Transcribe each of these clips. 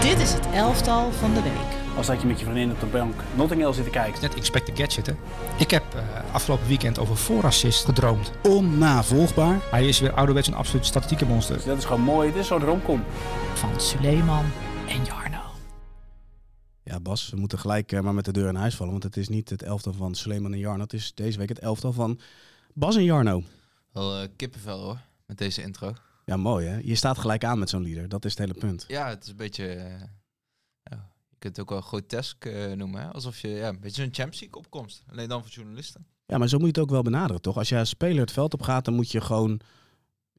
Dit is het elftal van de week. Als dat je met je vriendin op de bank Notting Hill zit te kijken. Net Inspect the Gadget, hè. Ik heb eh, afgelopen weekend over voorassist gedroomd. Onnavolgbaar. Hij is weer ouderwets een absoluut statistieke monster. Dus dat is gewoon mooi. Het is zo'n romcom. Van Suleiman en Jarno. Ja, Bas, we moeten gelijk eh, maar met de deur in huis vallen. Want het is niet het elftal van Suleiman en Jarno. Het is deze week het elftal van Bas en Jarno. Wel eh, kippenvel hoor, met deze intro. Ja, mooi hè. Je staat gelijk aan met zo'n leader. Dat is het hele punt. Ja, het is een beetje... eh, ja, je kunt het ook wel grotesk eh, noemen. Hè? Alsof je ja, een beetje zo'n Champions League opkomst. Alleen dan voor journalisten. Ja, maar zo moet je het ook wel benaderen, toch? Als jij als speler het veld op gaat, dan moet je gewoon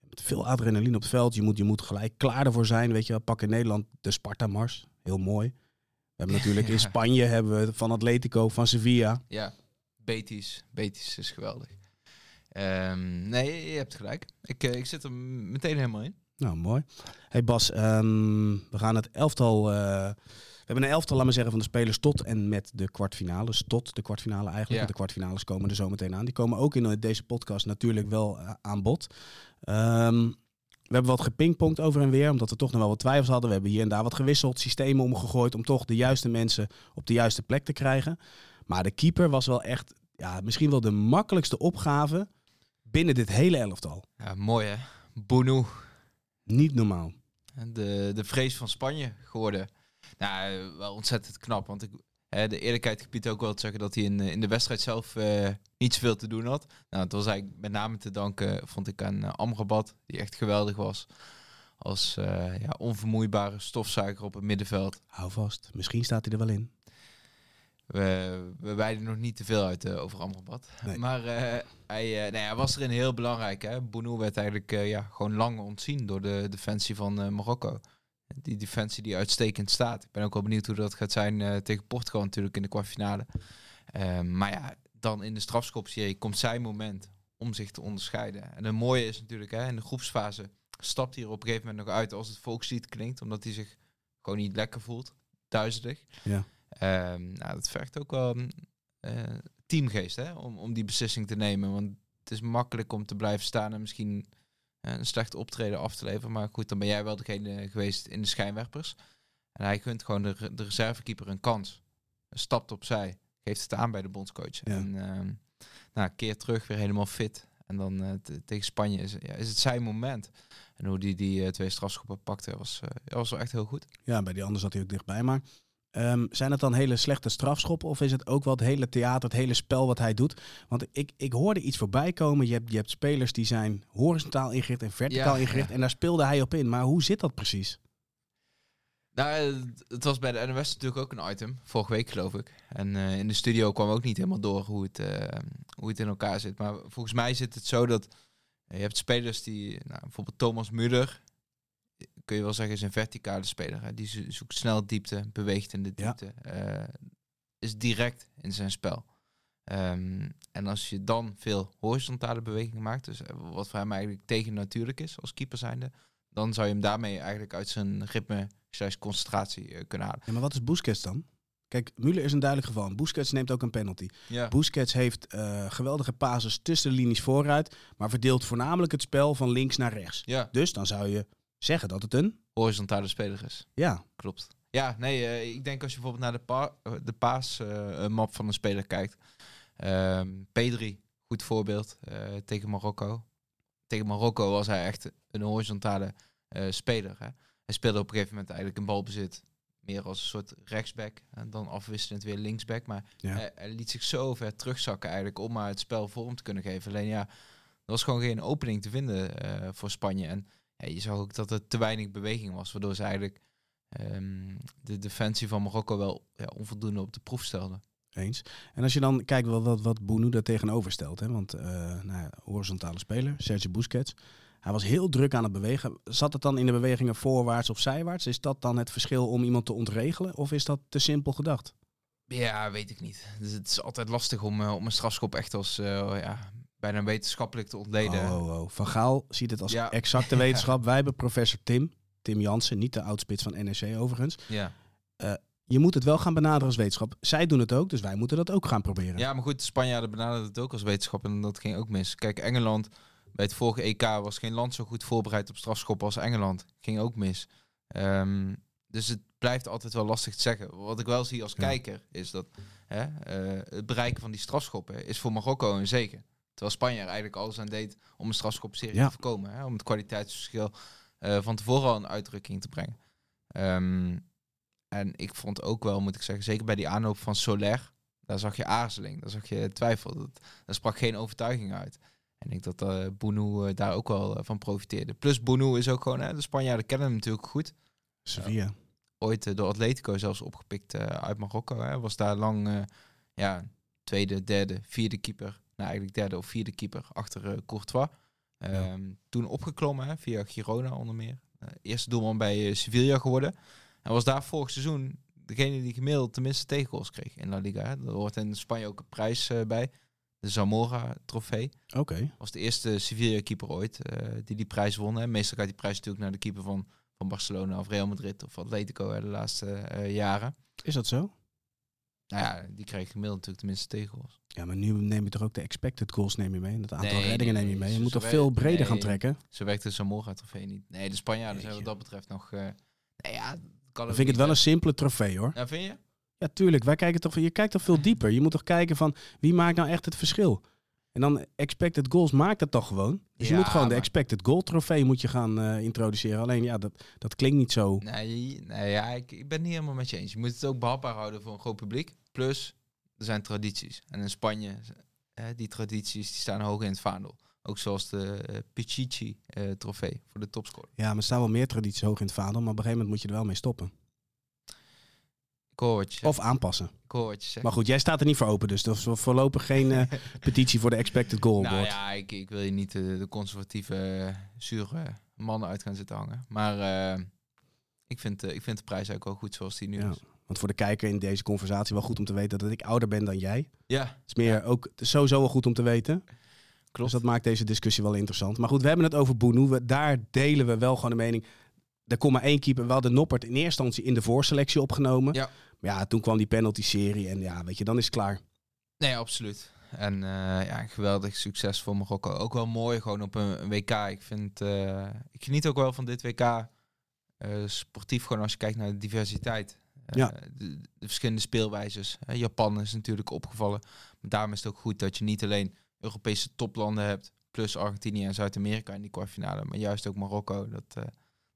met veel adrenaline op het veld. Je moet, je moet gelijk klaar ervoor zijn. Weet je, wel. pak in Nederland de Sparta-mars. Heel mooi. We hebben natuurlijk in. Spanje hebben we van Atletico, van Sevilla. Ja, Betis. Betis is geweldig. Ehm, nee, je hebt gelijk. Ik, eh, ik zit er meteen helemaal in. Nou, mooi. Hey Bas, ehm, we gaan het elftal... eh, we hebben een elftal, laat maar zeggen, van de spelers tot en met de kwartfinales. Tot de kwartfinale eigenlijk, Ja. want de kwartfinales komen er zo meteen aan. Die komen ook in deze podcast natuurlijk wel eh, aan bod. Ehm, we hebben wat gepingpongd over en weer, omdat we toch nog wel wat twijfels hadden. We hebben hier en daar wat gewisseld, systemen omgegooid om toch de juiste mensen op de juiste plek te krijgen. Maar de keeper was wel echt, ja, misschien wel de makkelijkste opgave binnen dit hele elftal. Ja, mooi hè. Bono. Niet normaal. De, de vrees van Spanje geworden. Nou, wel ontzettend knap. Want ik, hè, de eerlijkheid gebied ook wel te zeggen dat hij in, eh, in de wedstrijd zelf eh, niet zoveel te doen had. Nou, het was eigenlijk met name te danken, vond ik, aan uh, Amrabat. Die echt geweldig was. Als ja, onvermoeibare stofzuiger op het middenveld. Hou vast, misschien staat hij er wel in. We, we wijden nog niet te veel uit eh, over Amrabat. Nee. Maar eh, hij, eh, nee, hij was erin heel belangrijk. Hè? Bounou werd eigenlijk ja, gewoon lang ontzien door de defensie van Marokko. Die defensie die uitstekend staat. Ik ben ook wel benieuwd hoe dat gaat zijn tegen Portugal natuurlijk in de kwartfinale. Ehm, maar ja, dan in de strafschopserie komt zijn moment om zich te onderscheiden. En het mooie is natuurlijk, hè, in de groepsfase stapt hij er op een gegeven moment nog uit als het volkslied klinkt. Omdat hij zich gewoon niet lekker voelt. Duizelig. Ja. Ehm, nou, dat vergt ook wel eh, teamgeest hè, om, om die beslissing te nemen. Want het is makkelijk om te blijven staan en misschien eh, een slecht optreden af te leveren. Maar goed, dan ben jij wel degene geweest in de schijnwerpers. En hij gunt gewoon de, re- de reservekeeper een kans. Stapt opzij, geeft het aan bij de bondscoach. Ja. En ehm nou, keer terug, weer helemaal fit. En dan eh, te- tegen Spanje is, ja, is het zijn moment. En hoe die die twee strafschoppen pakte, was, was wel echt heel goed. Ja, bij die anders zat hij ook dichtbij. Maar ehm, zijn het dan hele slechte strafschoppen? Of is het ook wel het hele theater, het hele spel wat hij doet? Want ik, ik hoorde iets voorbij komen. Je hebt, je hebt spelers die zijn horizontaal ingericht en verticaal Ja, ingericht. ja. En daar speelde hij op in. Maar hoe zit dat precies? Nou, het was bij de NOS natuurlijk ook een item, vorige week geloof ik. En eh, in de studio kwam ook niet helemaal door hoe het, eh, hoe het in elkaar zit. Maar volgens mij zit het zo dat je hebt spelers die, nou, bijvoorbeeld Thomas Müller, kun je wel zeggen is een verticale speler. Hè? Die zo- zoekt snel diepte, beweegt in de Ja. diepte, eh, is direct in zijn spel. Ehm, en als je dan veel horizontale bewegingen maakt, dus eh, wat voor hem eigenlijk tegen natuurlijk is als keeper zijnde, dan zou je hem daarmee eigenlijk uit zijn ritme slash concentratie eh, kunnen halen. Ja, maar wat is Busquets dan? Kijk, Müller is een duidelijk geval. Busquets neemt ook een penalty. Ja. Busquets heeft geweldige pases tussen de linies vooruit. Maar verdeelt voornamelijk het spel van links naar rechts. ja, Dus dan zou je zeggen dat het een... horizontale speler is. Ja, Klopt. Ja, nee, eh, ik denk als je bijvoorbeeld naar de, pa eh, de paasmap van een speler kijkt. Ehm Pedri, goed voorbeeld eh, tegen Marokko. Tegen Marokko was hij echt een horizontale eh, speler. Hè. Hij speelde op een gegeven moment eigenlijk een balbezit meer als een soort rechtsback. En dan afwisselend weer linksback. Maar Ja. hij, hij liet zich zo ver terugzakken eigenlijk om maar het spel vorm te kunnen geven. Alleen ja, er was gewoon geen opening te vinden eh, voor Spanje. En je zag ook dat er te weinig beweging was. Waardoor ze eigenlijk ehm, de defensie van Marokko wel ja, onvoldoende op de proef stelden. Eens. En als je dan kijkt wat, wat, wat Bounou daar tegenover stelt. Hè? Want eh, nou ja, horizontale speler, Sergio Busquets. Hij was heel druk aan het bewegen. Zat het dan in de bewegingen voorwaarts of zijwaarts? Is dat dan het verschil om iemand te ontregelen? Of is dat te simpel gedacht? Ja, weet ik niet. Dus het is altijd lastig om, eh, om een strafschop echt als eh, ja, bijna wetenschappelijk te ontleden. Oh, oh, oh. Van Gaal ziet het als Ja. exacte wetenschap. Wij hebben professor Tim, Tim Jansen, niet de oudspits van NEC overigens. Ja. Je moet het wel gaan benaderen als wetenschap. Zij doen het ook, dus wij moeten dat ook gaan proberen. ja, maar goed, de Spanjaarden benaderden het ook als wetenschap en dat ging ook mis. Kijk, Engeland, bij het vorige EK was geen land zo goed voorbereid op strafschoppen als Engeland. Ging ook mis. Ehm, dus het blijft altijd wel lastig te zeggen. Wat ik wel zie als Ja. kijker is dat hè, eh, het bereiken van die strafschoppen is voor Marokko een zegen. Terwijl Spanje er eigenlijk alles aan deed om een strafschoppenserie Ja. te voorkomen. Hè, om het kwaliteitsverschil eh, van tevoren al in uitdrukking te brengen. Ehm, en ik vond ook wel, moet ik zeggen, zeker bij die aanloop van Soler, daar zag je aarzeling, daar zag je twijfel. Dat, daar sprak geen overtuiging uit. En ik denk dat eh Bounou eh, daar ook wel van profiteerde. Plus Bounou is ook gewoon, hè, de Spanjaarden kennen hem natuurlijk goed Sevilla. ooit door Atletico zelfs opgepikt uit Marokko. Hè. Was daar lang ja, tweede, derde, vierde keeper. Nou, eigenlijk derde of vierde keeper achter eh, Courtois. Ehm, Toen opgeklommen hè, via Girona onder meer. Eh, eerste doelman bij eh, Sevilla geworden. En was daar vorig seizoen degene die gemiddeld tenminste tegengoals kreeg in La Liga. Hè. Er hoort in Spanje ook een prijs bij. De Zamora trofee. Oké. Was de eerste Sevilla-keeper ooit die die prijs won. Hè. Meestal gaat die prijs natuurlijk naar de keeper van, van Barcelona of Real Madrid of Atletico de laatste jaren. Is dat zo? Nou ja, die kreeg gemiddeld natuurlijk tenminste tegengoals. Ja, maar nu neem je toch ook de expected goals neem je mee. En het aantal Nee, reddingen nee, neem je mee. Je moet toch veel breder gaan trekken. Zo werkt de Zamora-trofee niet. Nee, de Spanjaarden zijn wat dat betreft nog... eh nee, ja, kan Dan vind ik het wel hè. een simpele trofee hoor. Ja, vind je? Ja, tuurlijk. Wij kijken toch, je kijkt toch veel dieper. Je moet toch kijken van wie maakt nou echt het verschil. En dan expected goals maakt het toch gewoon. Dus je moet gewoon de expected goal trofee moet je gaan eh, introduceren. Alleen ja, dat, dat klinkt niet zo. Nee, nee ja, ik, ik ben het niet helemaal met je eens. Je moet het ook behapbaar houden voor een groot publiek. Plus, er zijn tradities. En in Spanje, eh, die tradities die staan hoog in het vaandel. Ook zoals de eh, Pichichi-trofee voor de topscorer. Ja, maar er staan wel meer tradities hoog in het vaandel. Maar op een gegeven moment moet je er wel mee stoppen. Ik hoor wat je zegt. Of aanpassen. Ik hoor wat je zegt. Maar goed, jij staat er niet voor open. Dus er is voorlopig geen eh, petitie voor de expected goal Nou ja, ik, ik wil je niet de, de conservatieve, eh, zure mannen uit gaan zitten hangen. Maar eh, ik, vind, eh, ik vind de prijs eigenlijk wel goed zoals die nu Ja. is. Want voor de kijker in deze conversatie wel goed om te weten dat ik ouder ben dan jij. Ja, Het is meer ook het is sowieso wel goed om te weten. klopt. Dus dat maakt deze discussie wel interessant. Maar goed, we hebben het over Boenu. We- Daar delen we wel gewoon de mening. Er komt maar één keeper. We hadden Noppert in eerste instantie in de voorselectie opgenomen. Ja. Maar ja, toen kwam die penalty-serie. En ja, weet je, dan is het klaar. Nee, absoluut. En eh, ja, geweldig succes voor Marokko. Ook wel mooi gewoon op een, een WK. Ik vind, eh, ik geniet ook wel van dit WK. eh, sportief gewoon als je kijkt naar de diversiteit. Eh, Ja. de, de verschillende speelwijzes. Eh, Japan is natuurlijk opgevallen. Maar daarom is het ook goed dat je niet alleen Europese toplanden hebt. Plus Argentinië en Zuid-Amerika in die kwartfinale. Maar juist ook Marokko. Dat, eh,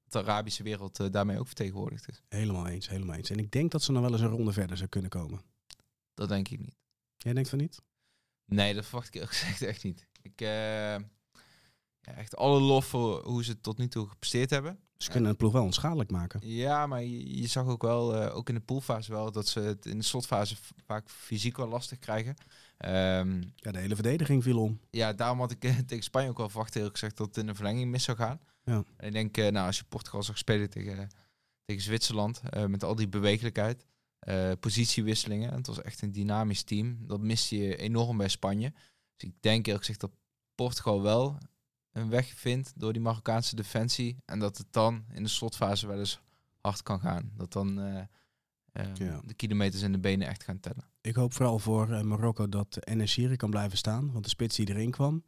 de Arabische wereld daarmee ook vertegenwoordigd is. Helemaal eens, helemaal eens. En ik denk dat ze nog wel eens een ronde verder zou kunnen komen. Dat denk ik niet. Jij denkt van niet? Nee, dat verwacht ik echt niet. Ik, eh, ja, echt alle lof voor hoe ze het tot nu toe gepresteerd hebben. Ze kunnen een ploeg wel onschadelijk maken. Ja, maar je, je zag ook wel, eh, ook in de poolfase wel, dat ze het in de slotfase vaak fysiek wel lastig krijgen. Ehm, Ja, de hele verdediging viel om. ja, daarom had ik eh, tegen Spanje ook wel verwacht, eerlijk gezegd, dat het in de verlenging mis zou gaan. Ja. En ik denk, eh, nou, als je Portugal zag spelen tegen, tegen Zwitserland, met al die bewegelijkheid, positiewisselingen, het was echt een dynamisch team. Dat miste je enorm bij Spanje. Dus ik denk eerlijk gezegd dat Portugal wel een weg vindt door die Marokkaanse defensie. En dat het dan in de slotfase wel eens hard kan gaan. Dat dan eh, eh, Ja. de kilometers in de benen echt gaan tellen. Ik hoop vooral voor eh, Marokko dat Enesiri kan blijven staan. Want de spits die erin kwam,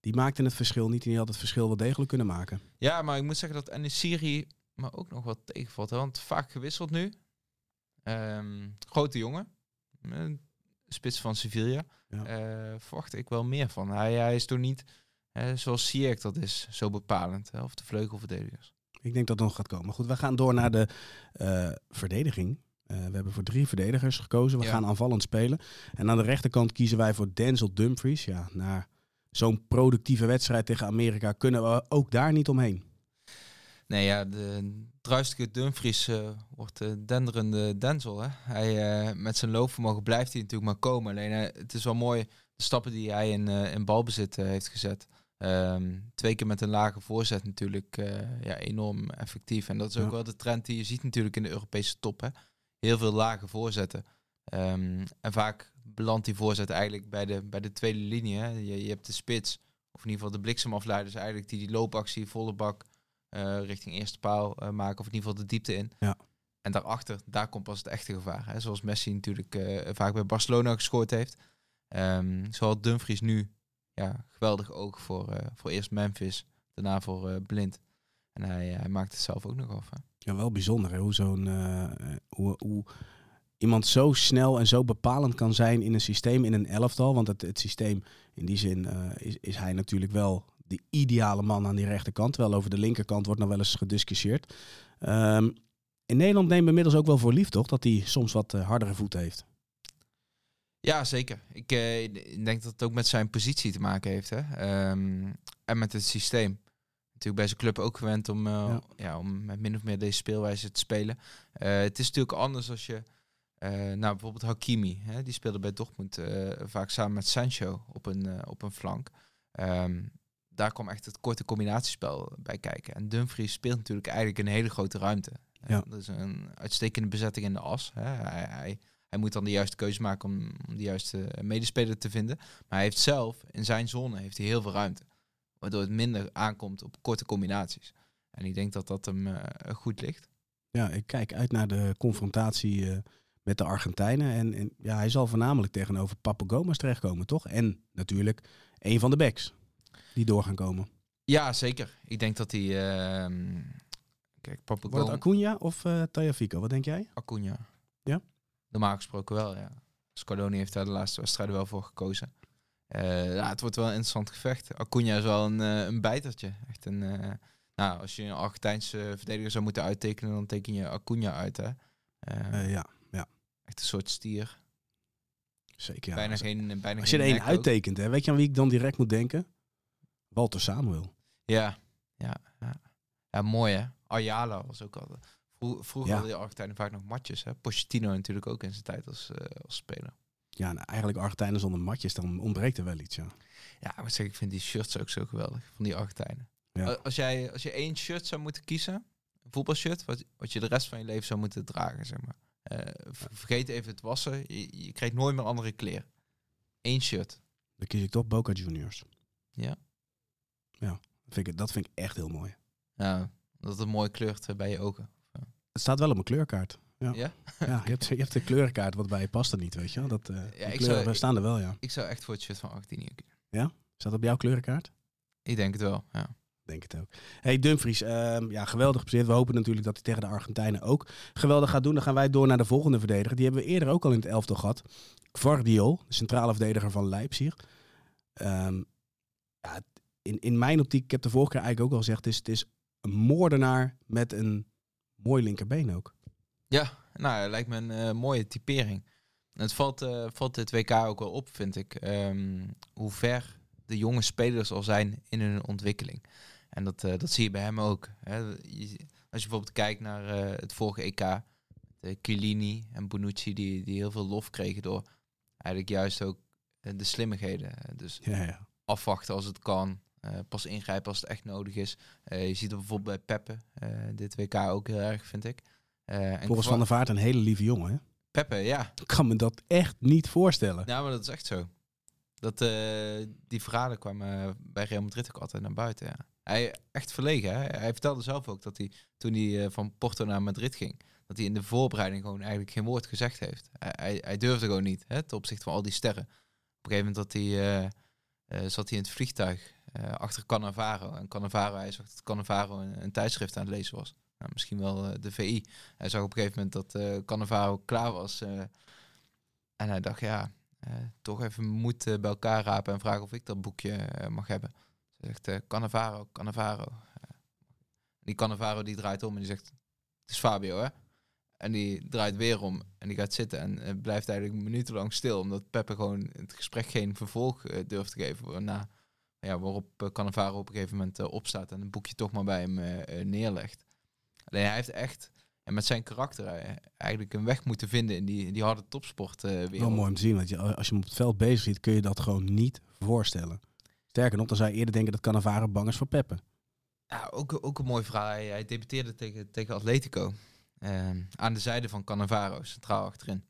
die maakte het verschil niet. En die had het verschil wel degelijk kunnen maken. Ja, maar ik moet zeggen dat Enesiri maar ook nog wat tegenvalt. hè, Want vaak gewisseld nu. Ehm, grote jongen. eh, Spits van Sevilla. Ja. Verwacht ik wel meer van. Hij, hij is toch niet, zoals Ziyech dat is, zo bepalend. Hè? Of de vleugelverdedigers. Ik denk dat het nog gaat komen. Goed, we gaan door naar de eh, verdediging. Eh, we hebben voor drie verdedigers gekozen. We Ja. gaan aanvallend spelen. En aan de rechterkant kiezen wij voor Denzel Dumfries. Ja, na zo'n productieve wedstrijd tegen Amerika kunnen we ook daar niet omheen. Nee, ja, de druistige Dumfries eh, wordt de denderende Denzel. Hè? Hij, met zijn loopvermogen blijft hij natuurlijk maar komen. Alleen het is wel mooi de stappen die hij in, in balbezit heeft gezet. Ehm, twee keer met een lage voorzet natuurlijk eh, ja, enorm effectief. En dat is ook Ja. wel de trend die je ziet natuurlijk in de Europese top. Hè? Heel veel lage voorzetten. Ehm, en vaak belandt die voorzet eigenlijk bij de, bij de tweede linie. Hè? Je, je hebt de spits, of in ieder geval de bliksemafleiders eigenlijk, die die loopactie volle bak eh, richting eerste paal eh, maken. Of in ieder geval de diepte in. Ja. En daarachter, daar komt pas het echte gevaar. Hè? Zoals Messi natuurlijk vaak bij Barcelona gescoord heeft. Ehm zo had Dumfries nu ja, geweldig oog voor, eh, voor eerst Memphis, daarna voor eh, Blind. En hij, hij maakt het zelf ook nog af. Hè? Ja, wel bijzonder hè? hoe zo'n eh, hoe, hoe iemand zo snel en zo bepalend kan zijn in een systeem, in een elftal. Want het, het systeem, in die zin eh, is, is hij natuurlijk wel de ideale man aan die rechterkant. Terwijl over de linkerkant wordt nog wel eens gediscussieerd. Ehm, in Nederland nemen we inmiddels ook wel voor lief, toch? Dat hij soms wat eh, hardere voeten heeft. Ja, zeker. Ik, eh, ik denk dat het ook met zijn positie te maken heeft. Hè? Ehm, en met het systeem. Natuurlijk bij zijn club ook gewend om, eh, Ja. ja. om met min of meer deze speelwijze te spelen. Eh, het is natuurlijk anders als je... nou, bijvoorbeeld Hakimi. Hè? Die speelde bij Dortmund vaak samen met Sancho op een, op een flank. Ehm, daar kwam echt het korte combinatiespel bij kijken. En Dumfries speelt natuurlijk eigenlijk een hele grote ruimte. Ja. Dat is een uitstekende bezetting in de as. Hè? Hij, hij, hij moet dan de juiste keuze maken om, om de juiste medespeler te vinden. Maar hij heeft zelf, in zijn zone, heeft hij heel veel ruimte. Waardoor het minder aankomt op korte combinaties. En ik denk dat dat hem eh, goed ligt. Ja, ik kijk uit naar de confrontatie eh, met de Argentijnen. En, en ja, hij zal voornamelijk tegenover Papu Gomez terechtkomen, toch? En natuurlijk een van de backs die door gaan komen. Ja, zeker. Ik denk dat hij... ehm kijk, Papa Wordt Acuna of Tagliafico? Wat denk jij? Acuna. Ja? Normaal gesproken wel, ja. Scardoni heeft daar de laatste wedstrijden wel voor gekozen. Eh, ja, het wordt wel een interessant gevecht. Acuna is wel een, eh, een bijtertje. Echt een... eh, nou, als je een Argentijnse verdediger zou moeten uittekenen, dan teken je Acuna uit, hè. Eh, ja, echt een soort stier. zeker. Ja. bijna Als- geen, bijna Als je er één uittekent, hè, weet je aan wie ik dan direct moet denken? Walter Samuel. Ja, ja, ja. ja mooi hè. Ayala was ook al. Vro vroeger Ja. die Argentijnen vaak nog matjes. Hè? Pochettino natuurlijk ook in zijn tijd als, eh, als speler. Ja, nou, eigenlijk Argentijnen zonder matjes, dan ontbreekt er wel iets, ja. Ja, maar zeg, ik vind die shirts ook zo geweldig van die Argentijnen. Ja. Als, jij, als je één shirt zou moeten kiezen, een voetbalshirt, wat, wat je de rest van je leven zou moeten dragen, zeg maar. Eh, vergeet even het wassen. Je, je krijgt nooit meer andere kleren. Eén shirt. Dan kies ik toch Boca Juniors. Ja. Ja, dat vind ik, dat vind ik echt heel mooi. Ja, dat het mooi kleurt bij je ogen. Het staat wel op mijn kleurkaart. Ja, Ja? ja je, hebt, je hebt de kleurenkaart, wat bij je past er niet, weet je wel. Dat, eh Ja, ik kleuren zou- staan er wel, ja. Ik zou echt voor het shirt van Argentinië kiezen. Staat op jouw kleurenkaart? Ik denk het wel, ja. Denk het ook. Hey Dumfries, ehm, ja, geweldig gepresteerd. We hopen natuurlijk dat hij tegen de Argentijnen ook geweldig gaat doen. Dan gaan wij door naar de volgende verdediger. Die hebben we eerder ook al in het elftal gehad. Guardiol, de centrale verdediger van Leipzig. Ehm, ja, in, in mijn optiek, ik heb de vorige keer eigenlijk ook al gezegd, het is, het is een moordenaar met een mooi linkerbeen ook. Ja, nou, lijkt me een eh, mooie typering. Het valt, eh, valt dit WK ook wel op, vind ik. ehm, hoe ver de jonge spelers al zijn in hun ontwikkeling. En dat, eh, dat zie je bij hem ook. Hè. Je- als je bijvoorbeeld kijkt naar het vorige EK. De Chiellini en Bonucci die, die heel veel lof kregen door eigenlijk juist ook de slimmigheden. Dus Ja, ja. afwachten als het kan. Eh, pas ingrijpen als het echt nodig is. Eh, je ziet het bijvoorbeeld bij Peppe. eh, dit WK ook heel erg, vind ik. En Volgens Van der Vaart een hele lieve jongen. Hè? Peppe, ja. Ik kan me dat echt niet voorstellen. Ja, maar dat is echt zo. Dat, die verhalen kwamen bij Real Madrid ook altijd naar buiten. Ja. Hij echt verlegen. Hè? Hij vertelde zelf ook dat hij toen hij van Porto naar Madrid ging, dat hij in de voorbereiding gewoon eigenlijk geen woord gezegd heeft. Hij, hij, hij durfde gewoon niet, hè, ten opzichte van al die sterren. Op een gegeven moment dat hij, zat hij in het vliegtuig eh, achter Cannavaro. En Cannavaro, hij zag dat Cannavaro een, een tijdschrift aan het lezen was. Nou, misschien wel eh, de VI. Hij zag op een gegeven moment dat eh Cannavaro klaar was. en hij dacht, ja, toch even moed bij elkaar rapen en vragen of ik dat boekje mag hebben. Ze zegt, eh Cannavaro, Cannavaro. Die Cannavaro die draait om en die zegt, het is Fabio hè. En die draait weer om en die gaat zitten en blijft eigenlijk minutenlang stil. Omdat Peppe gewoon het gesprek geen vervolg durft te geven. Waarna, ja, waarop uh, Cannavaro op een gegeven moment eh, opstaat en een boekje toch maar bij hem eh, eh, neerlegt. Alleen hij heeft echt, en met zijn karakter, eh, eigenlijk een weg moeten vinden in die, in die harde topsport eh wereld. Wel mooi om te zien, want je, als je hem op het veld bezig ziet, kun je dat gewoon niet voorstellen. Sterker nog, dan zou je eerder denken dat Cannavaro bang is voor Peppe. Ja, ook, ook een mooi verhaal. Hij, hij debuteerde tegen, tegen Atletico. Ehm, aan de zijde van Cannavaro, centraal achterin.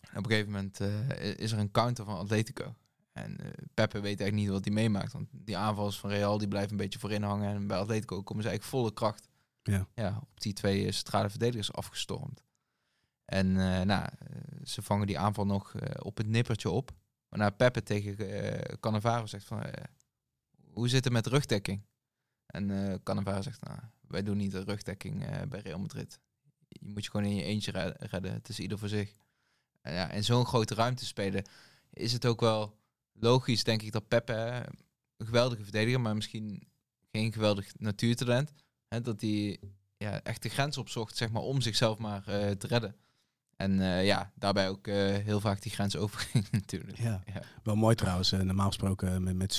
En op een gegeven moment eh, is er een counter van Atletico. En eh, Peppe weet eigenlijk niet wat hij meemaakt. Want die aanvallers van Real die blijven een beetje voorin hangen. En bij Atletico komen ze eigenlijk volle kracht Ja. Ja, op die twee eh, centrale verdedigers afgestormd. En eh, nou, eh, ze vangen die aanval nog eh, op het nippertje op. Waarna Peppe tegen eh Cannavaro zegt van... eh, hoe zit het met rugdekking? En eh Cannavaro zegt, nou, wij doen niet de rugdekking eh, bij Real Madrid. Je moet je gewoon in je eentje re- redden. Het is ieder voor zich. En ja, in zo'n grote ruimte spelen is het ook wel logisch, denk ik, dat Pepe, een geweldige verdediger, maar misschien geen geweldig natuurtalent, hè, dat hij ja, echt de grens opzocht, zeg maar, om zichzelf maar eh, te redden. En eh, ja, daarbij ook eh, heel vaak die grens overging natuurlijk. Ja. Ja. Wel mooi trouwens, normaal gesproken met, met.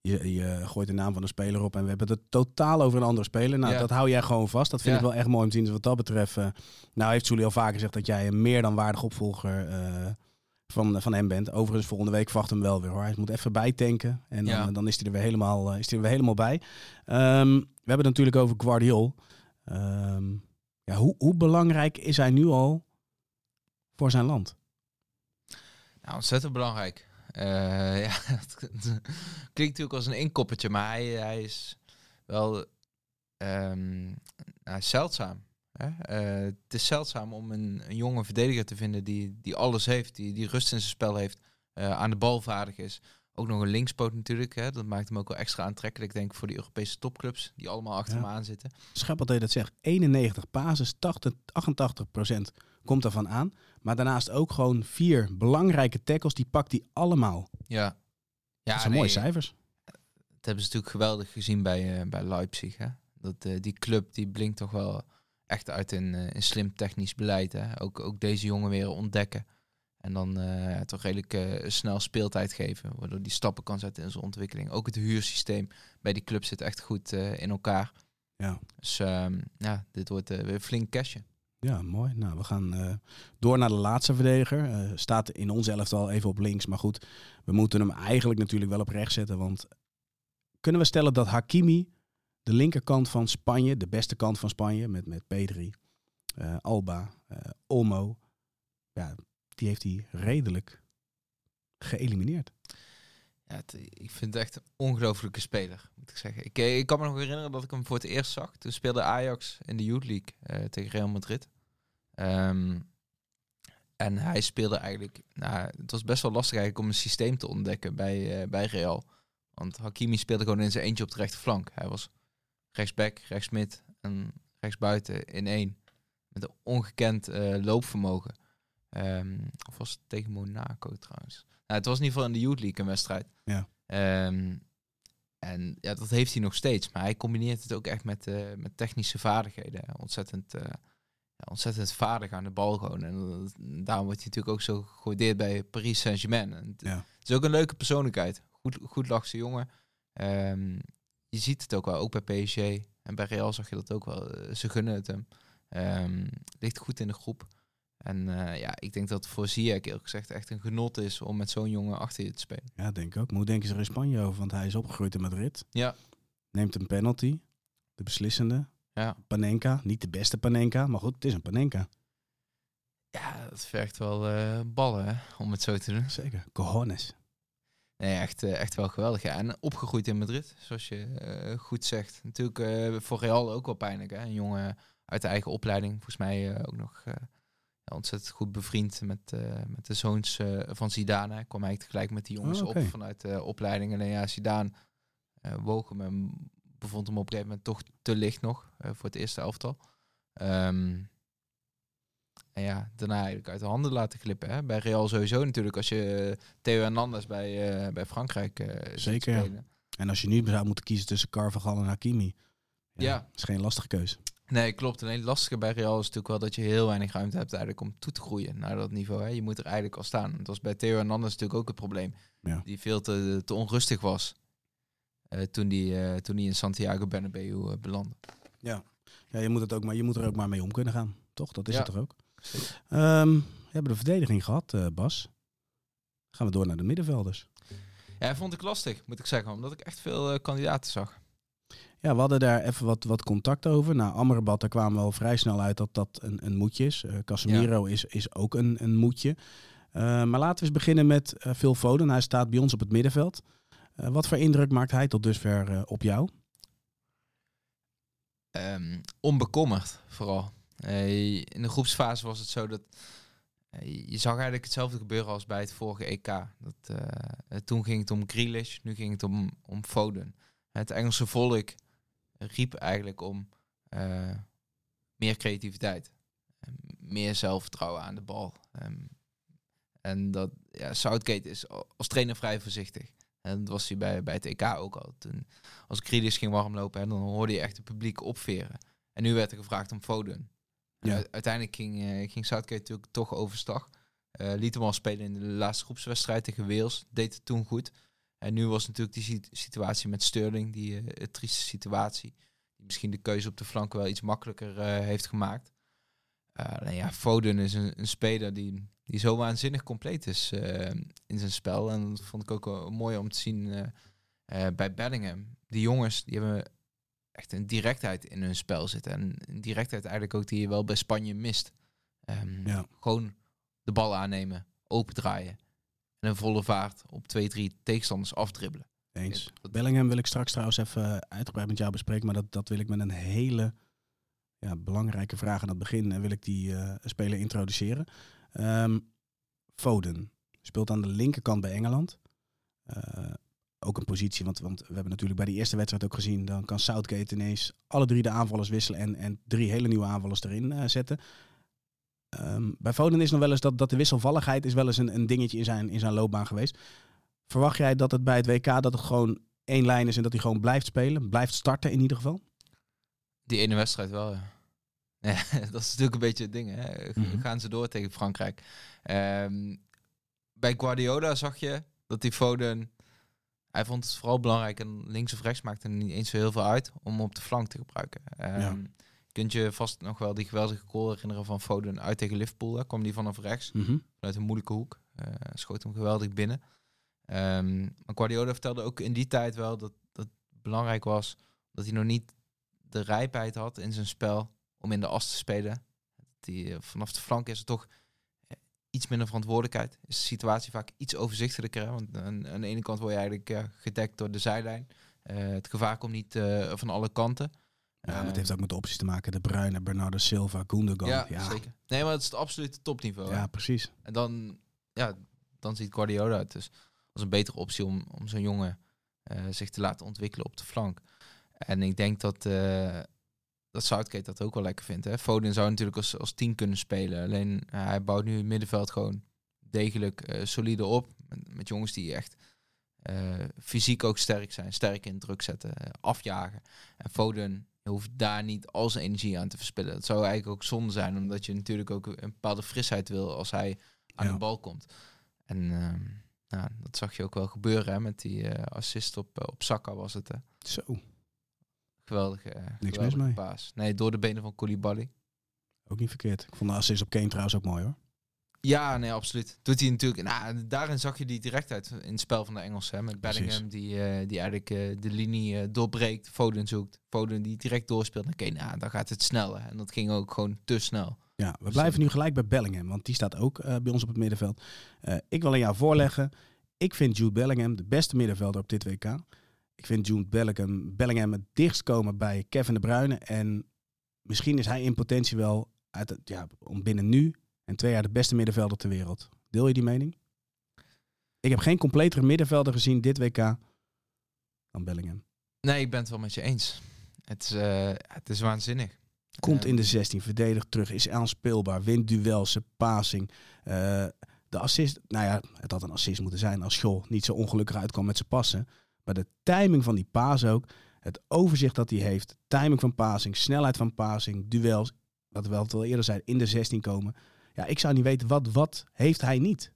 Je, je gooit de naam van een speler op en we hebben het totaal over een andere speler. Nou, Ja. dat hou jij gewoon vast. Dat vind Ja. ik wel echt mooi om te zien. Dus wat dat betreft, nou heeft Souli al vaker gezegd dat jij een meer dan waardig opvolger van, van hem bent. Overigens, volgende week verwacht hem wel weer hoor. Hij moet even bijtanken en dan, Ja. eh, dan is hij er weer helemaal, eh, is hij er weer helemaal bij. Ehm, we hebben het natuurlijk over Guardiol. Ehm, ja, hoe, hoe belangrijk is hij nu al voor zijn land? Nou, ontzettend belangrijk. Eh, ja, het klinkt natuurlijk als een inkoppertje, maar hij, hij is wel ehm, nou, zeldzaam. Hè? Eh, het is zeldzaam om een, een jonge verdediger te vinden die, die alles heeft, die, die rust in zijn spel heeft, eh, aan de bal vaardig is. Ook nog een linkspoot natuurlijk, hè? dat maakt hem ook wel extra aantrekkelijk, denk ik, voor die Europese topclubs die allemaal achter Ja. hem aan zitten. Schap dat je dat zegt. 91 passes, 80, 88 procent komt ervan aan. Maar daarnaast ook gewoon vier belangrijke tackles. Die pakt hij allemaal. Ja, ja dat zijn nee, mooie cijfers. Dat hebben ze natuurlijk geweldig gezien bij, eh, bij Leipzig. Hè? Dat, die club die blinkt toch wel echt uit in, eh, in slim technisch beleid. Hè? Ook, ook deze jongen weer ontdekken. En dan eh, toch redelijk eh, snel speeltijd geven. Waardoor die stappen kan zetten in zijn ontwikkeling. Ook het huursysteem bij die club zit echt goed in elkaar. Ja. Dus ehm, ja, dit wordt weer flink cashje. Ja, mooi. Nou, we gaan door naar de laatste verdediger. Staat in ons elftal even op links. Maar goed, we moeten hem eigenlijk natuurlijk wel op rechts zetten. Want kunnen we stellen dat Hakimi de linkerkant van Spanje, de beste kant van Spanje, met, met Pedri, eh, Alba, eh, Olmo, ja, die heeft hij redelijk geëlimineerd. Ja, ik vind het echt een ongelofelijke speler, moet ik zeggen. Ik, eh, ik kan me nog herinneren dat ik hem voor het eerst zag. Toen speelde Ajax in de Youth League tegen Real Madrid. Ehm, en hij speelde eigenlijk... Nou, het was best wel lastig eigenlijk om een systeem te ontdekken bij, bij Real. Want Hakimi speelde gewoon in zijn eentje op de rechterflank. Hij was rechtsback, rechtsmid en rechtsbuiten in één. Met een ongekend eh, loopvermogen. Ehm, of was het tegen Monaco trouwens? Nou, het was in ieder geval in de Youth League een wedstrijd. Ja. Ehm, en ja, dat heeft hij nog steeds. Maar hij combineert het ook echt met, eh, met technische vaardigheden. Ontzettend, eh, ja, ontzettend vaardig aan de bal gewoon. En dat- daarom wordt hij natuurlijk ook zo gewaardeerd bij Paris Saint-Germain. Ja. het is ook een leuke persoonlijkheid. Goed, goed lachse jongen. Ehm, je ziet het ook wel, ook bij PSG. En bij Real zag je dat ook wel. Eh, ze gunnen het hem. Ehm, ligt goed in de groep. En eh, ja, ik denk dat het voor Ziyech eerlijk gezegd echt een genot is om met zo'n jongen achter je te spelen. Ja, denk ik ook. Hoe denken ze er in Spanje over? Want hij is opgegroeid in Madrid. Ja. Neemt een penalty. De beslissende. Ja. Panenka. Niet de beste Panenka. Maar goed, het is een Panenka. Ja, dat vergt wel eh, ballen, hè, om het zo te doen. Zeker. Cojones. Nee, echt, eh, echt wel geweldig. Ja. En opgegroeid in Madrid, zoals je eh, goed zegt. Natuurlijk eh, voor Real ook wel pijnlijk. Hè? Een jongen uit de eigen opleiding. Volgens mij ook nog ontzettend goed bevriend met, met de zoons van Zidane. Hij kwam eigenlijk tegelijk met die jongens Oh, oké. op vanuit de opleiding. Alleen ja, Zidane woog hem en bevond hem op een gegeven moment toch te licht nog voor het eerste elftal. Ehm, en ja, daarna eigenlijk uit de handen laten glippen. Hè? Bij Real sowieso natuurlijk. Als je eh, Theo Hernandez bij, eh, bij Frankrijk ziet Zeker, ja. spelen. En als je nu zou moeten kiezen tussen Carvajal en Hakimi. Ja. is geen lastige keus. Nee, klopt. Alleen het lastige bij Real is natuurlijk wel dat je heel weinig ruimte hebt eigenlijk om toe te groeien naar dat niveau. Hè. Je moet er eigenlijk al staan. Dat was bij Theo Hernandez natuurlijk ook het probleem. Ja. Die veel te, te onrustig was toen die, toen die in Santiago Bernabeu belandde. Ja, je moet, het ook maar, je moet er ook maar mee om kunnen gaan. Toch? Dat is Ja. het toch ook? Ehm, we hebben de verdediging gehad, eh, Bas. Gaan we door naar de middenvelders. Ja, vond ik lastig, moet ik zeggen. Omdat ik echt veel eh, kandidaten zag. Ja, we hadden daar even wat, wat contact over. Nou, Amrabat, daar kwamen we al vrij snel uit dat dat een, een moedje is. Eh, Casemiro is, is ook een, een moedje. Maar laten we eens beginnen met Phil Foden. Hij staat bij ons op het middenveld. Wat voor indruk maakt hij tot dusver op jou? Ehm, onbekommerd, vooral. In de groepsfase was het zo dat... je zag eigenlijk hetzelfde gebeuren als bij het vorige EK. Dat, eh, eh, toen ging het om Grealish, nu ging het om, om Foden. Het Engelse volk riep eigenlijk om eh, meer creativiteit. En meer zelfvertrouwen aan de bal. Ehm, en dat, ja, Southgate is al- als trainer vrij voorzichtig. En dat was hij bij, bij het EK ook al. Toen, als Grealish ging warmlopen, dan hoorde je echt het publiek opveren. En nu werd er gevraagd om Foden. Ja. u- uiteindelijk ging, eh, ging Southgate natuurlijk toch overstag. Eh liet hem al spelen in de laatste groepswedstrijd tegen Wales. Deed het toen goed. En nu was natuurlijk die sit- situatie met Sterling, die eh, trieste situatie. Die misschien de keuze op de flank wel iets makkelijker eh, heeft gemaakt. Eh, ja, Foden is een, speler die, die zo waanzinnig compleet is eh, in zijn spel. En dat vond ik ook mooi om te zien eh, eh, bij Bellingham. Die jongens die hebben echt een directheid in hun spel zitten. En een directheid eigenlijk ook die je wel bij Spanje mist. Ehm, Ja. Gewoon de bal aannemen, opendraaien. En een volle vaart op twee, drie tegenstanders afdribbelen. Eens. Dat- Bellingham wil ik straks trouwens even uitgebreid met jou bespreken. Maar dat, dat wil ik met een hele ja, belangrijke vraag aan het begin. En wil ik die eh, speler introduceren. Ehm, Foden speelt aan de linkerkant bij Engeland. Eh, ook een positie, want, want we hebben natuurlijk bij die eerste wedstrijd ook gezien. Dan kan Southgate ineens alle drie de aanvallers wisselen en, en drie hele nieuwe aanvallers erin eh, zetten. Ehm, bij Foden is nog wel eens dat, dat de wisselvalligheid is wel eens een, een dingetje in zijn, in zijn loopbaan geweest. Verwacht jij dat het bij het WK dat het gewoon één lijn is en dat hij gewoon blijft spelen? Blijft starten in ieder geval? Die ene wedstrijd wel, ja. Ja, dat is natuurlijk een beetje het ding. Hè. Mhm. Gaan ze door tegen Frankrijk. Ehm, bij Guardiola zag je dat die Foden... Hij vond het vooral belangrijk en links of rechts maakte er niet eens zo heel veel uit om op de flank te gebruiken. Ja. Kunt je vast nog wel die geweldige goal herinneren van Foden uit tegen Liverpool. Daar kwam die vanaf rechts, vanuit een moeilijke hoek. Eh, schoot hem geweldig binnen. Ehm, maar Guardiola vertelde ook in die tijd wel dat dat belangrijk was dat hij nog niet de rijpheid had in zijn spel om in de as te spelen. Die, eh, vanaf de flank is er toch iets minder verantwoordelijkheid. Is de situatie vaak iets overzichtelijker. Hè? Want aan, aan de ene kant word je eigenlijk ja, gedekt door de zijlijn. Eh, het gevaar komt niet eh, van alle kanten. Ja, maar het heeft ook met de opties te maken. De Bruyne, Bernardo Silva, Gundogan. ja, ja, zeker. Nee, maar het is het absolute topniveau. hè. Ja, precies. En dan, ja, dan ziet Guardiola het dus als een betere optie om, om zo'n jongen eh, zich te laten ontwikkelen op de flank. En ik denk dat, eh dat Southgate dat ook wel lekker vindt. Hè? Foden zou natuurlijk als, als tien kunnen spelen. Alleen eh, hij bouwt nu het middenveld gewoon degelijk eh, solide op. Met, met jongens die echt eh, fysiek ook sterk zijn. Sterk in druk zetten, afjagen. En Foden hoeft daar niet al zijn energie aan te verspillen. Dat zou eigenlijk ook zonde zijn, omdat je natuurlijk ook een bepaalde frisheid wil als hij aan Ja. de bal komt. En ehm, nou, dat zag je ook wel gebeuren hè, met die assist op, op Saka was het. Hè. Zo. Geweldige, eh, mis geweldige mee. paas. Nee, door de benen van Koulibaly. Ook niet verkeerd. Ik vond de assist op Kane trouwens ook mooi hoor. Ja, nee, absoluut. Doet hij natuurlijk. Nou, daarin zag je die directheid in het spel van de Engelsen. Met. Bellingham die, eh, die eigenlijk eh, de linie doorbreekt. Foden zoekt. Foden die direct doorspeelt. Oké, nou, dan gaat het sneller. En dat ging ook gewoon te snel. Ja, we blijven nu gelijk bij Bellingham, want die staat ook bij ons op het middenveld. Ik wil aan jou voorleggen. Ik vind Jude Bellingham de beste middenvelder op dit WK. Ik vind Jude Bellingham, Bellingham het dichtst komen bij Kevin de Bruyne. En misschien is hij in potentie wel uit het, ja, om binnen nu en twee jaar de beste middenvelder ter wereld. Deel je die mening? Ik heb geen completere middenvelder gezien dit WK dan Bellingham. Nee, ik ben het wel met je eens. Het is, eh, het is waanzinnig. Komt Ehm, in de 16, verdedigt terug, is aanspeelbaar, wint duels, zijn passing. Eh, de assist, nou ja, het had een assist moeten zijn als Scholl niet zo ongelukkig uitkwam met zijn passen. Maar de timing van die paas ook, het overzicht dat hij heeft, timing van passing, snelheid van passing, duels, wat we wel al eerder zei, in de 16 komen. Ja, ik zou niet weten, wat, wat heeft hij niet?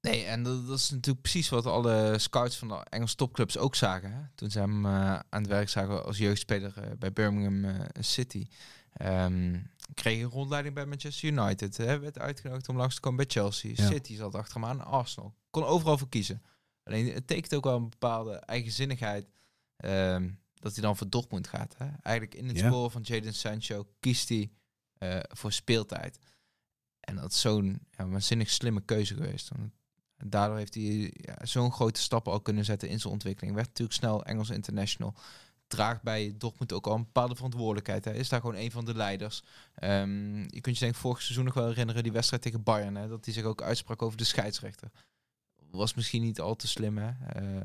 Nee, en dat, dat is natuurlijk precies wat alle scouts van de Engelse topclubs ook zagen. Hè? Toen ze hem eh, aan het werk zagen als jeugdspeler eh, bij Birmingham eh, City. Ehm kreeg een rondleiding bij Manchester United. Hè? Werd uitgenodigd om langs te komen bij Chelsea. Ja. City zat achter hem aan. Arsenal. Kon overal voor kiezen. Alleen het tekent ook wel een bepaalde eigenzinnigheid. ehm, dat hij dan voor Dortmund gaat. Hè? Eigenlijk in het Ja. spoor van Jadon Sancho kiest hij eh, voor speeltijd. En dat is zo'n ja, waanzinnig slimme keuze geweest. Want daardoor heeft hij ja, zo'n grote stappen al kunnen zetten in zijn ontwikkeling. Werd natuurlijk snel Engels international. Draagt bij Dortmund ook al een bepaalde verantwoordelijkheid. Hij is daar gewoon een van de leiders. Ehm, je kunt je denk vorig seizoen nog wel herinneren, die wedstrijd tegen Bayern. Hè, dat hij zich ook uitsprak over de scheidsrechter. Was misschien niet al te slim. Hè? Eh,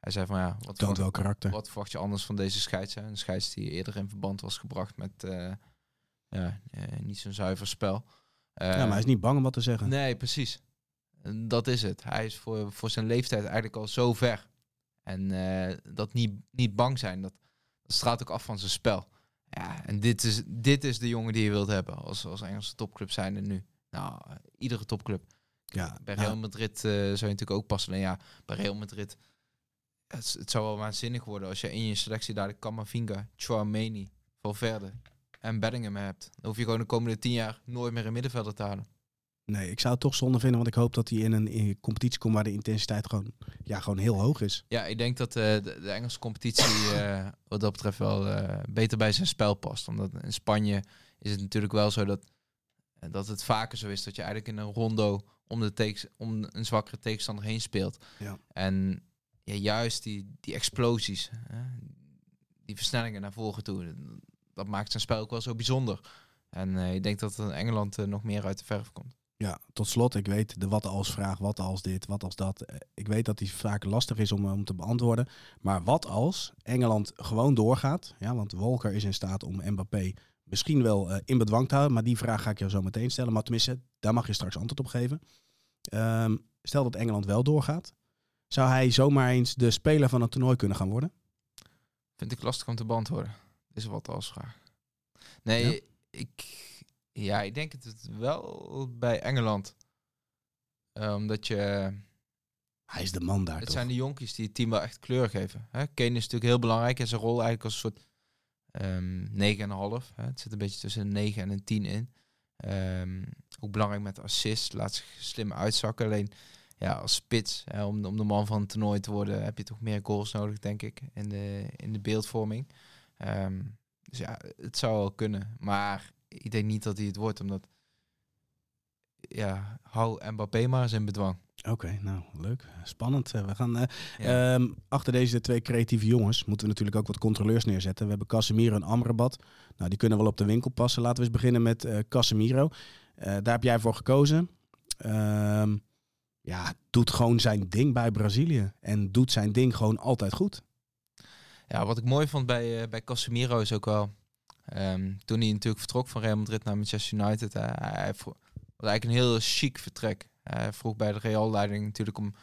Hij zei van ja, wat verwacht, wel karakter. wat verwacht je anders van deze scheids? Hè? Een scheids die eerder in verband was gebracht met eh, ja, eh, niet zo'n zuiver spel. Ja, maar hij is niet bang om wat te zeggen. Nee, precies. Dat is het. Hij is voor, voor zijn leeftijd eigenlijk al zo ver. En dat niet, niet bang zijn, dat, dat straalt ook af van zijn spel. Ja, en dit is, dit is de jongen die je wilt hebben als, als Engelse topclub zijn er nu. Nou, iedere topclub. Ja, Bij nou, Real Madrid eh, zou je natuurlijk ook passen. En ja, bij Real Madrid, het, het zou wel waanzinnig worden als je in je selectie daar de Camavinga, Chouameni, Valverde en Bellingham hebt. Dan hoef je gewoon de komende tien jaar nooit meer een middenvelder te halen. Nee, ik zou het toch zonde vinden, want ik hoop dat hij in een, in een competitie komt waar de intensiteit gewoon, ja, gewoon heel hoog is. Ja, ik denk dat eh, de, de Engelse competitie eh, wat dat betreft wel beter bij zijn spel past. Omdat in Spanje is het natuurlijk wel zo dat, dat het vaker zo is dat je eigenlijk in een rondo om, de tekens, om een zwakkere tegenstander heen speelt. Ja. En ja, juist die, die explosies, hè, die versnellingen naar voren toe, dat maakt zijn spel ook wel zo bijzonder. En eh, ik denk dat Engeland eh, nog meer uit de verf komt. Ja, tot slot, ik weet de wat als vraag, wat als dit, wat als dat. Eh, Ik weet dat die vaak lastig is om, om te beantwoorden. Maar wat als Engeland gewoon doorgaat? Ja, want Walker is in staat om Mbappé misschien wel eh, in bedwang te houden. Maar die vraag ga ik jou zo meteen stellen. Maar tenminste, daar mag je straks antwoord op geven. Ehm, stel dat Engeland wel doorgaat. Zou hij zomaar eens de speler van het toernooi kunnen gaan worden? Vind ik lastig om te beantwoorden. Is er wat als vraag. Nee, Ja? ik, ja, ik denk het wel bij Engeland. Eh, omdat je, Hij is de man daar het toch? zijn de jonkies die het team wel echt kleur geven. Hè? Kane is natuurlijk heel belangrijk in zijn rol eigenlijk als een soort ehm 9,5. Hè? Het zit een beetje tussen een 9 en een 10 in. Ehm, ook belangrijk met assist, laat zich slim uitzakken. Alleen ja, als spits, hè, om, om de man van het toernooi te worden, heb je toch meer goals nodig, denk ik, in de, in de beeldvorming. Ehm, dus ja, het zou wel kunnen. Maar ik denk niet dat hij het wordt, omdat ja, hou Mbappé maar eens in bedwang. Oké, nou leuk. Spannend. Eh, We gaan eh, Ja. Ehm, achter deze twee creatieve jongens moeten we natuurlijk ook wat controleurs neerzetten. We hebben Casemiro en Amrabat. Nou, die kunnen wel op de winkel passen. Laten we eens beginnen met eh, Casemiro. Daar heb jij voor gekozen. Ehm, ja, doet gewoon zijn ding bij Brazilië. En doet zijn ding gewoon altijd goed. Ja, wat ik mooi vond bij, bij Casemiro is ook wel... ehm, toen hij natuurlijk vertrok van Real Madrid naar Manchester United... hij was eigenlijk een heel chic vertrek. Hij vroeg bij de Real-leiding natuurlijk om...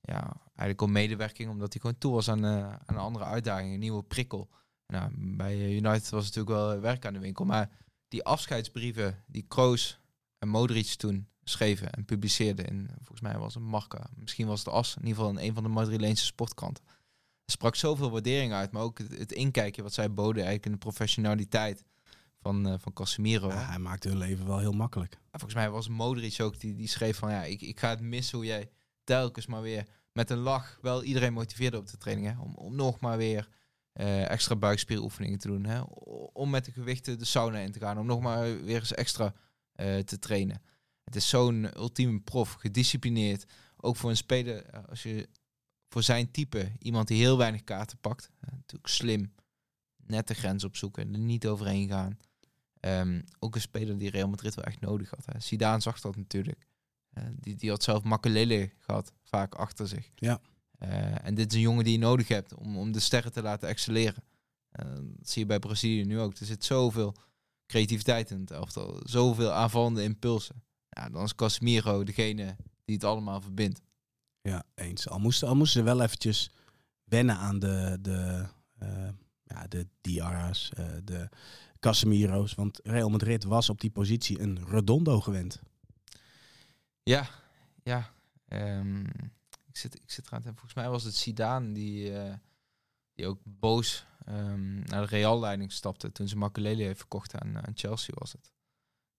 Ja, eigenlijk om medewerking, omdat hij gewoon toe was aan, eh, aan een andere uitdaging, een nieuwe prikkel. Nou, bij eh, United was natuurlijk wel werk aan de winkel, maar die afscheidsbrieven die Kroos en Modric toen schreven en publiceerden in, volgens mij was het Marca, misschien was het As, in ieder geval in een van de Madrileense sportkranten. Sprak zoveel waardering uit, maar ook het, het wat zij boden eigenlijk in de professionaliteit van, eh van Casemiro. Ja, hij maakt hun leven wel heel makkelijk. En volgens mij was Modric ook die, die schreef van ja, ik, ik ga het missen hoe jij telkens maar weer met een lach wel iedereen motiveerde op de training. Hè? Om, om nog maar weer eh, extra buikspieroefeningen te doen. Hè? Om met de gewichten de sauna in te gaan. Om nog maar weer eens extra eh, te trainen. Het is zo'n ultieme prof, gedisciplineerd. Ook voor een speler, als je voor zijn type, iemand die heel weinig kaarten pakt. natuurlijk slim, net de grens opzoeken, er niet overheen gaan. Ehm, ook een speler die Real Madrid wel echt nodig had. Hè. Zidane zag dat natuurlijk. Eh, die, die had zelf Makelele gehad, vaak achter zich. Ja. Eh, en dit is een jongen die je nodig hebt om, om de sterren te laten excelleren. Eh, dat zie je bij Brazilië nu ook. Er zit zoveel creativiteit in het elftal. Zoveel aanvallende impulsen. Ja, dan is Casemiro degene die het allemaal verbindt. Ja, eens. Al moesten, al moesten ze wel eventjes wennen aan de, de, ja, de Diarra's, de Casemiro's. Want Real Madrid was op die positie een Redondo gewend. Ja, ja. Ehm, ik, zit, ik zit eraan te Volgens mij was het Zidane die, eh, die ook boos ehm, naar de Real-leiding stapte toen ze Makelele heeft verkocht aan, aan Chelsea was het.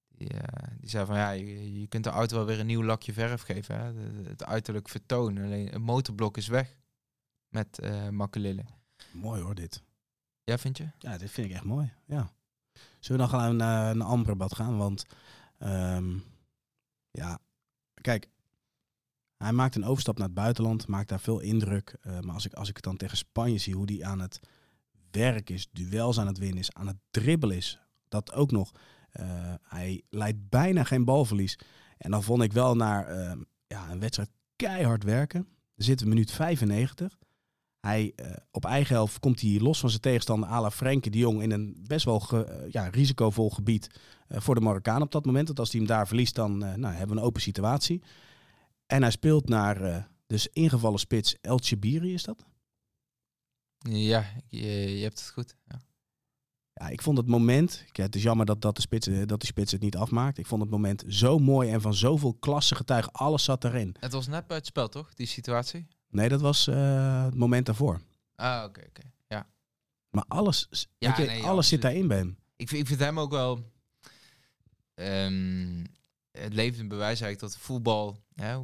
Die, eh, die zei van ja, je, je kunt de auto wel weer een nieuw lakje verf geven. Hè? De- het uiterlijk vertoon. Alleen het motorblok is weg met Makelele. Mooi hoor, dit. Ja, vind je? Ja, dit vind ik echt mooi. Ja. Zullen we dan gaan naar een Amrabat gaan? Want ehm, ja, kijk, hij maakt een overstap naar het buitenland, maakt daar veel indruk. Eh, maar als ik, als ik het dan tegen Spanje zie, hoe die aan het werk is, duels aan het winnen is, aan het dribbelen is, dat ook nog. Eh, hij leidt bijna geen balverlies. En dan vond ik wel naar ehm, ja, een wedstrijd keihard werken. Er zit een minuut 95. Hij, eh, op eigen helft komt hij los van zijn tegenstander à la Frenkie de Jong in een best wel ge- eh, ja, risicovol gebied eh, voor de Marokkaan op dat moment. Want als hij hem daar verliest, dan nou, hebben we een open situatie. En hij speelt naar dus ingevallen spits El Chibiri, is dat? Ja, je, je hebt het goed. Ja. Ja, ik vond het moment, ja, het is jammer dat, dat, de spits, dat die spits het niet afmaakt. Ik vond het moment zo mooi en van zoveel klasse getuigen. Alles zat erin. Het was net bij het spel, toch? Die situatie? Nee, dat was eh, het moment daarvoor. Ah, oké, oké. Ja. Maar alles, Ja, weet je, nee, alles zit daarin bij hem. Ik vind, ik vind hem ook wel... ehm, het levend bewijs eigenlijk dat voetbal... Hè,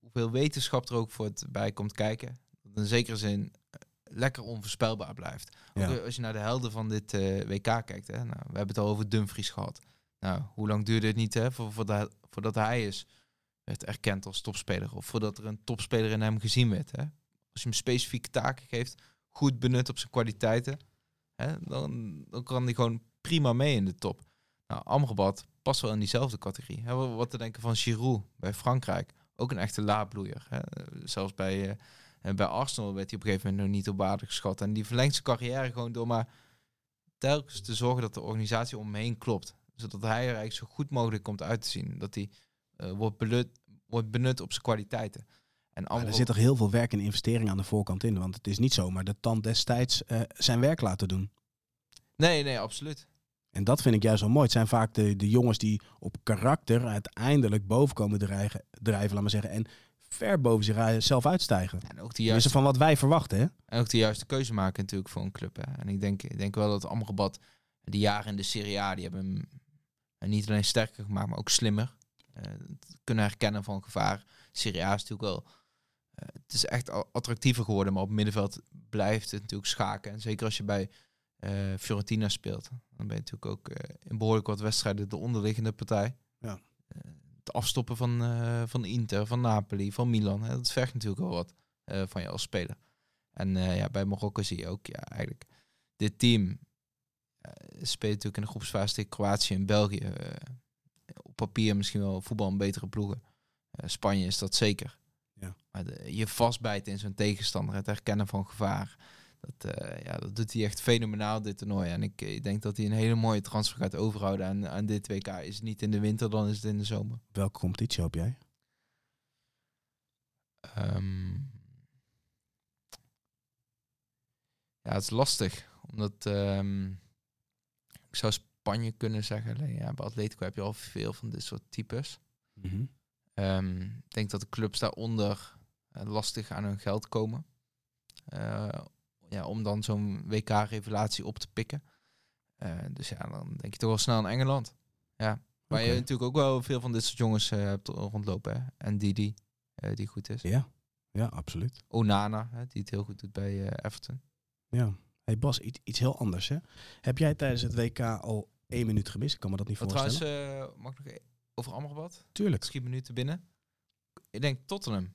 hoeveel wetenschap er ook voor het bij komt kijken. Dat in zekere zin eh, lekker onvoorspelbaar blijft. Ook Ja. als je naar de helden van dit eh, WK kijkt. Hè, nou, we hebben het al over Dumfries gehad. Nou, hoe lang duurde het niet hè, voor, voordat, voordat hij is, werd erkend als topspeler? Of voordat er een topspeler in hem gezien werd? Hè? Als je hem specifieke taken geeft, goed benut op zijn kwaliteiten, hè, dan, dan kan hij gewoon prima mee in de top. Nou, Amrabat past wel in diezelfde categorie. Hè, wat te denken van Giroud bij Frankrijk. Ook een echte laadbloeier. Hè. Zelfs bij, eh, bij Arsenal werd hij op een gegeven moment nog niet op waarde geschat. En die verlengt zijn carrière gewoon door maar telkens te zorgen dat de organisatie om hem heen klopt. Zodat hij er eigenlijk zo goed mogelijk komt uit te zien. Dat hij eh, wordt, benut, wordt benut op zijn kwaliteiten. En Maar er zit toch heel veel werk en investering aan de voorkant in. Want het is niet zomaar de tand destijds eh, zijn werk laten doen. Nee, nee, absoluut. En dat vind ik juist zo mooi. Het zijn vaak de, de jongens die op karakter uiteindelijk boven komen drijven, drijven laat maar zeggen. En ver boven zichzelf uitstijgen. En ook de Tenminste juiste, van wat wij verwachten, hè? en ook de juiste keuze maken natuurlijk voor een club. Hè. En ik denk, ik denk wel dat Amrabat die jaren in de Serie A, die hebben hem eh, niet alleen sterker gemaakt, maar ook slimmer. Eh, het kunnen herkennen van gevaar. Serie A is natuurlijk wel... eh, het is echt attractiever geworden, maar op het middenveld blijft het natuurlijk schaken. En zeker als je bij eh, Fiorentina speelt, dan ben je natuurlijk ook eh, in behoorlijk wat wedstrijden de onderliggende partij. Ja. Eh, het afstoppen van, eh, van Inter, van Napoli, van Milan, hè, dat vergt natuurlijk wel wat eh, van je als speler. En eh, ja, bij Marokko zie je ook ja, eigenlijk dit team eh, speelt natuurlijk in de groepsfase tegen Kroatië en België. eh, op papier misschien wel voetbal een betere ploegen. Eh, Spanje is dat zeker. Ja. Maar de, je vastbijten in zo'n tegenstander, het herkennen van gevaar. Dat, eh, ja, dat doet hij echt fenomenaal, dit toernooi. En ik, ik denk dat hij een hele mooie transfer gaat overhouden aan, aan dit WK. Is het niet in de winter, dan is het in de zomer. Welke competitie hoop jij? Ehm, ja, het is lastig. Omdat ehm, ik zou Spanje kunnen zeggen. Alleen, ja, bij Atletico heb je al veel van dit soort types. Mhm. Ehm, ik denk dat de clubs daaronder eh, lastig aan hun geld komen. Eh, ja, om dan zo'n WK-revelatie op te pikken. Eh, dus ja, dan denk je toch wel snel aan Engeland. Ja. Waar je natuurlijk ook wel veel van dit soort jongens hebt rondlopen. Hè? En Didi, die goed is. Ja, ja, absoluut. Onana, hè, die het heel goed doet bij Everton. Ja. Hey Bas, iets, iets heel anders, hè? Heb jij tijdens het WK al één minuut gemist? Ik kan me dat niet Wat voorstellen. trouwens, eh, mag ik nog e- over Amrabat? Tuurlijk. Schiet minuten binnen. Ik denk Tottenham.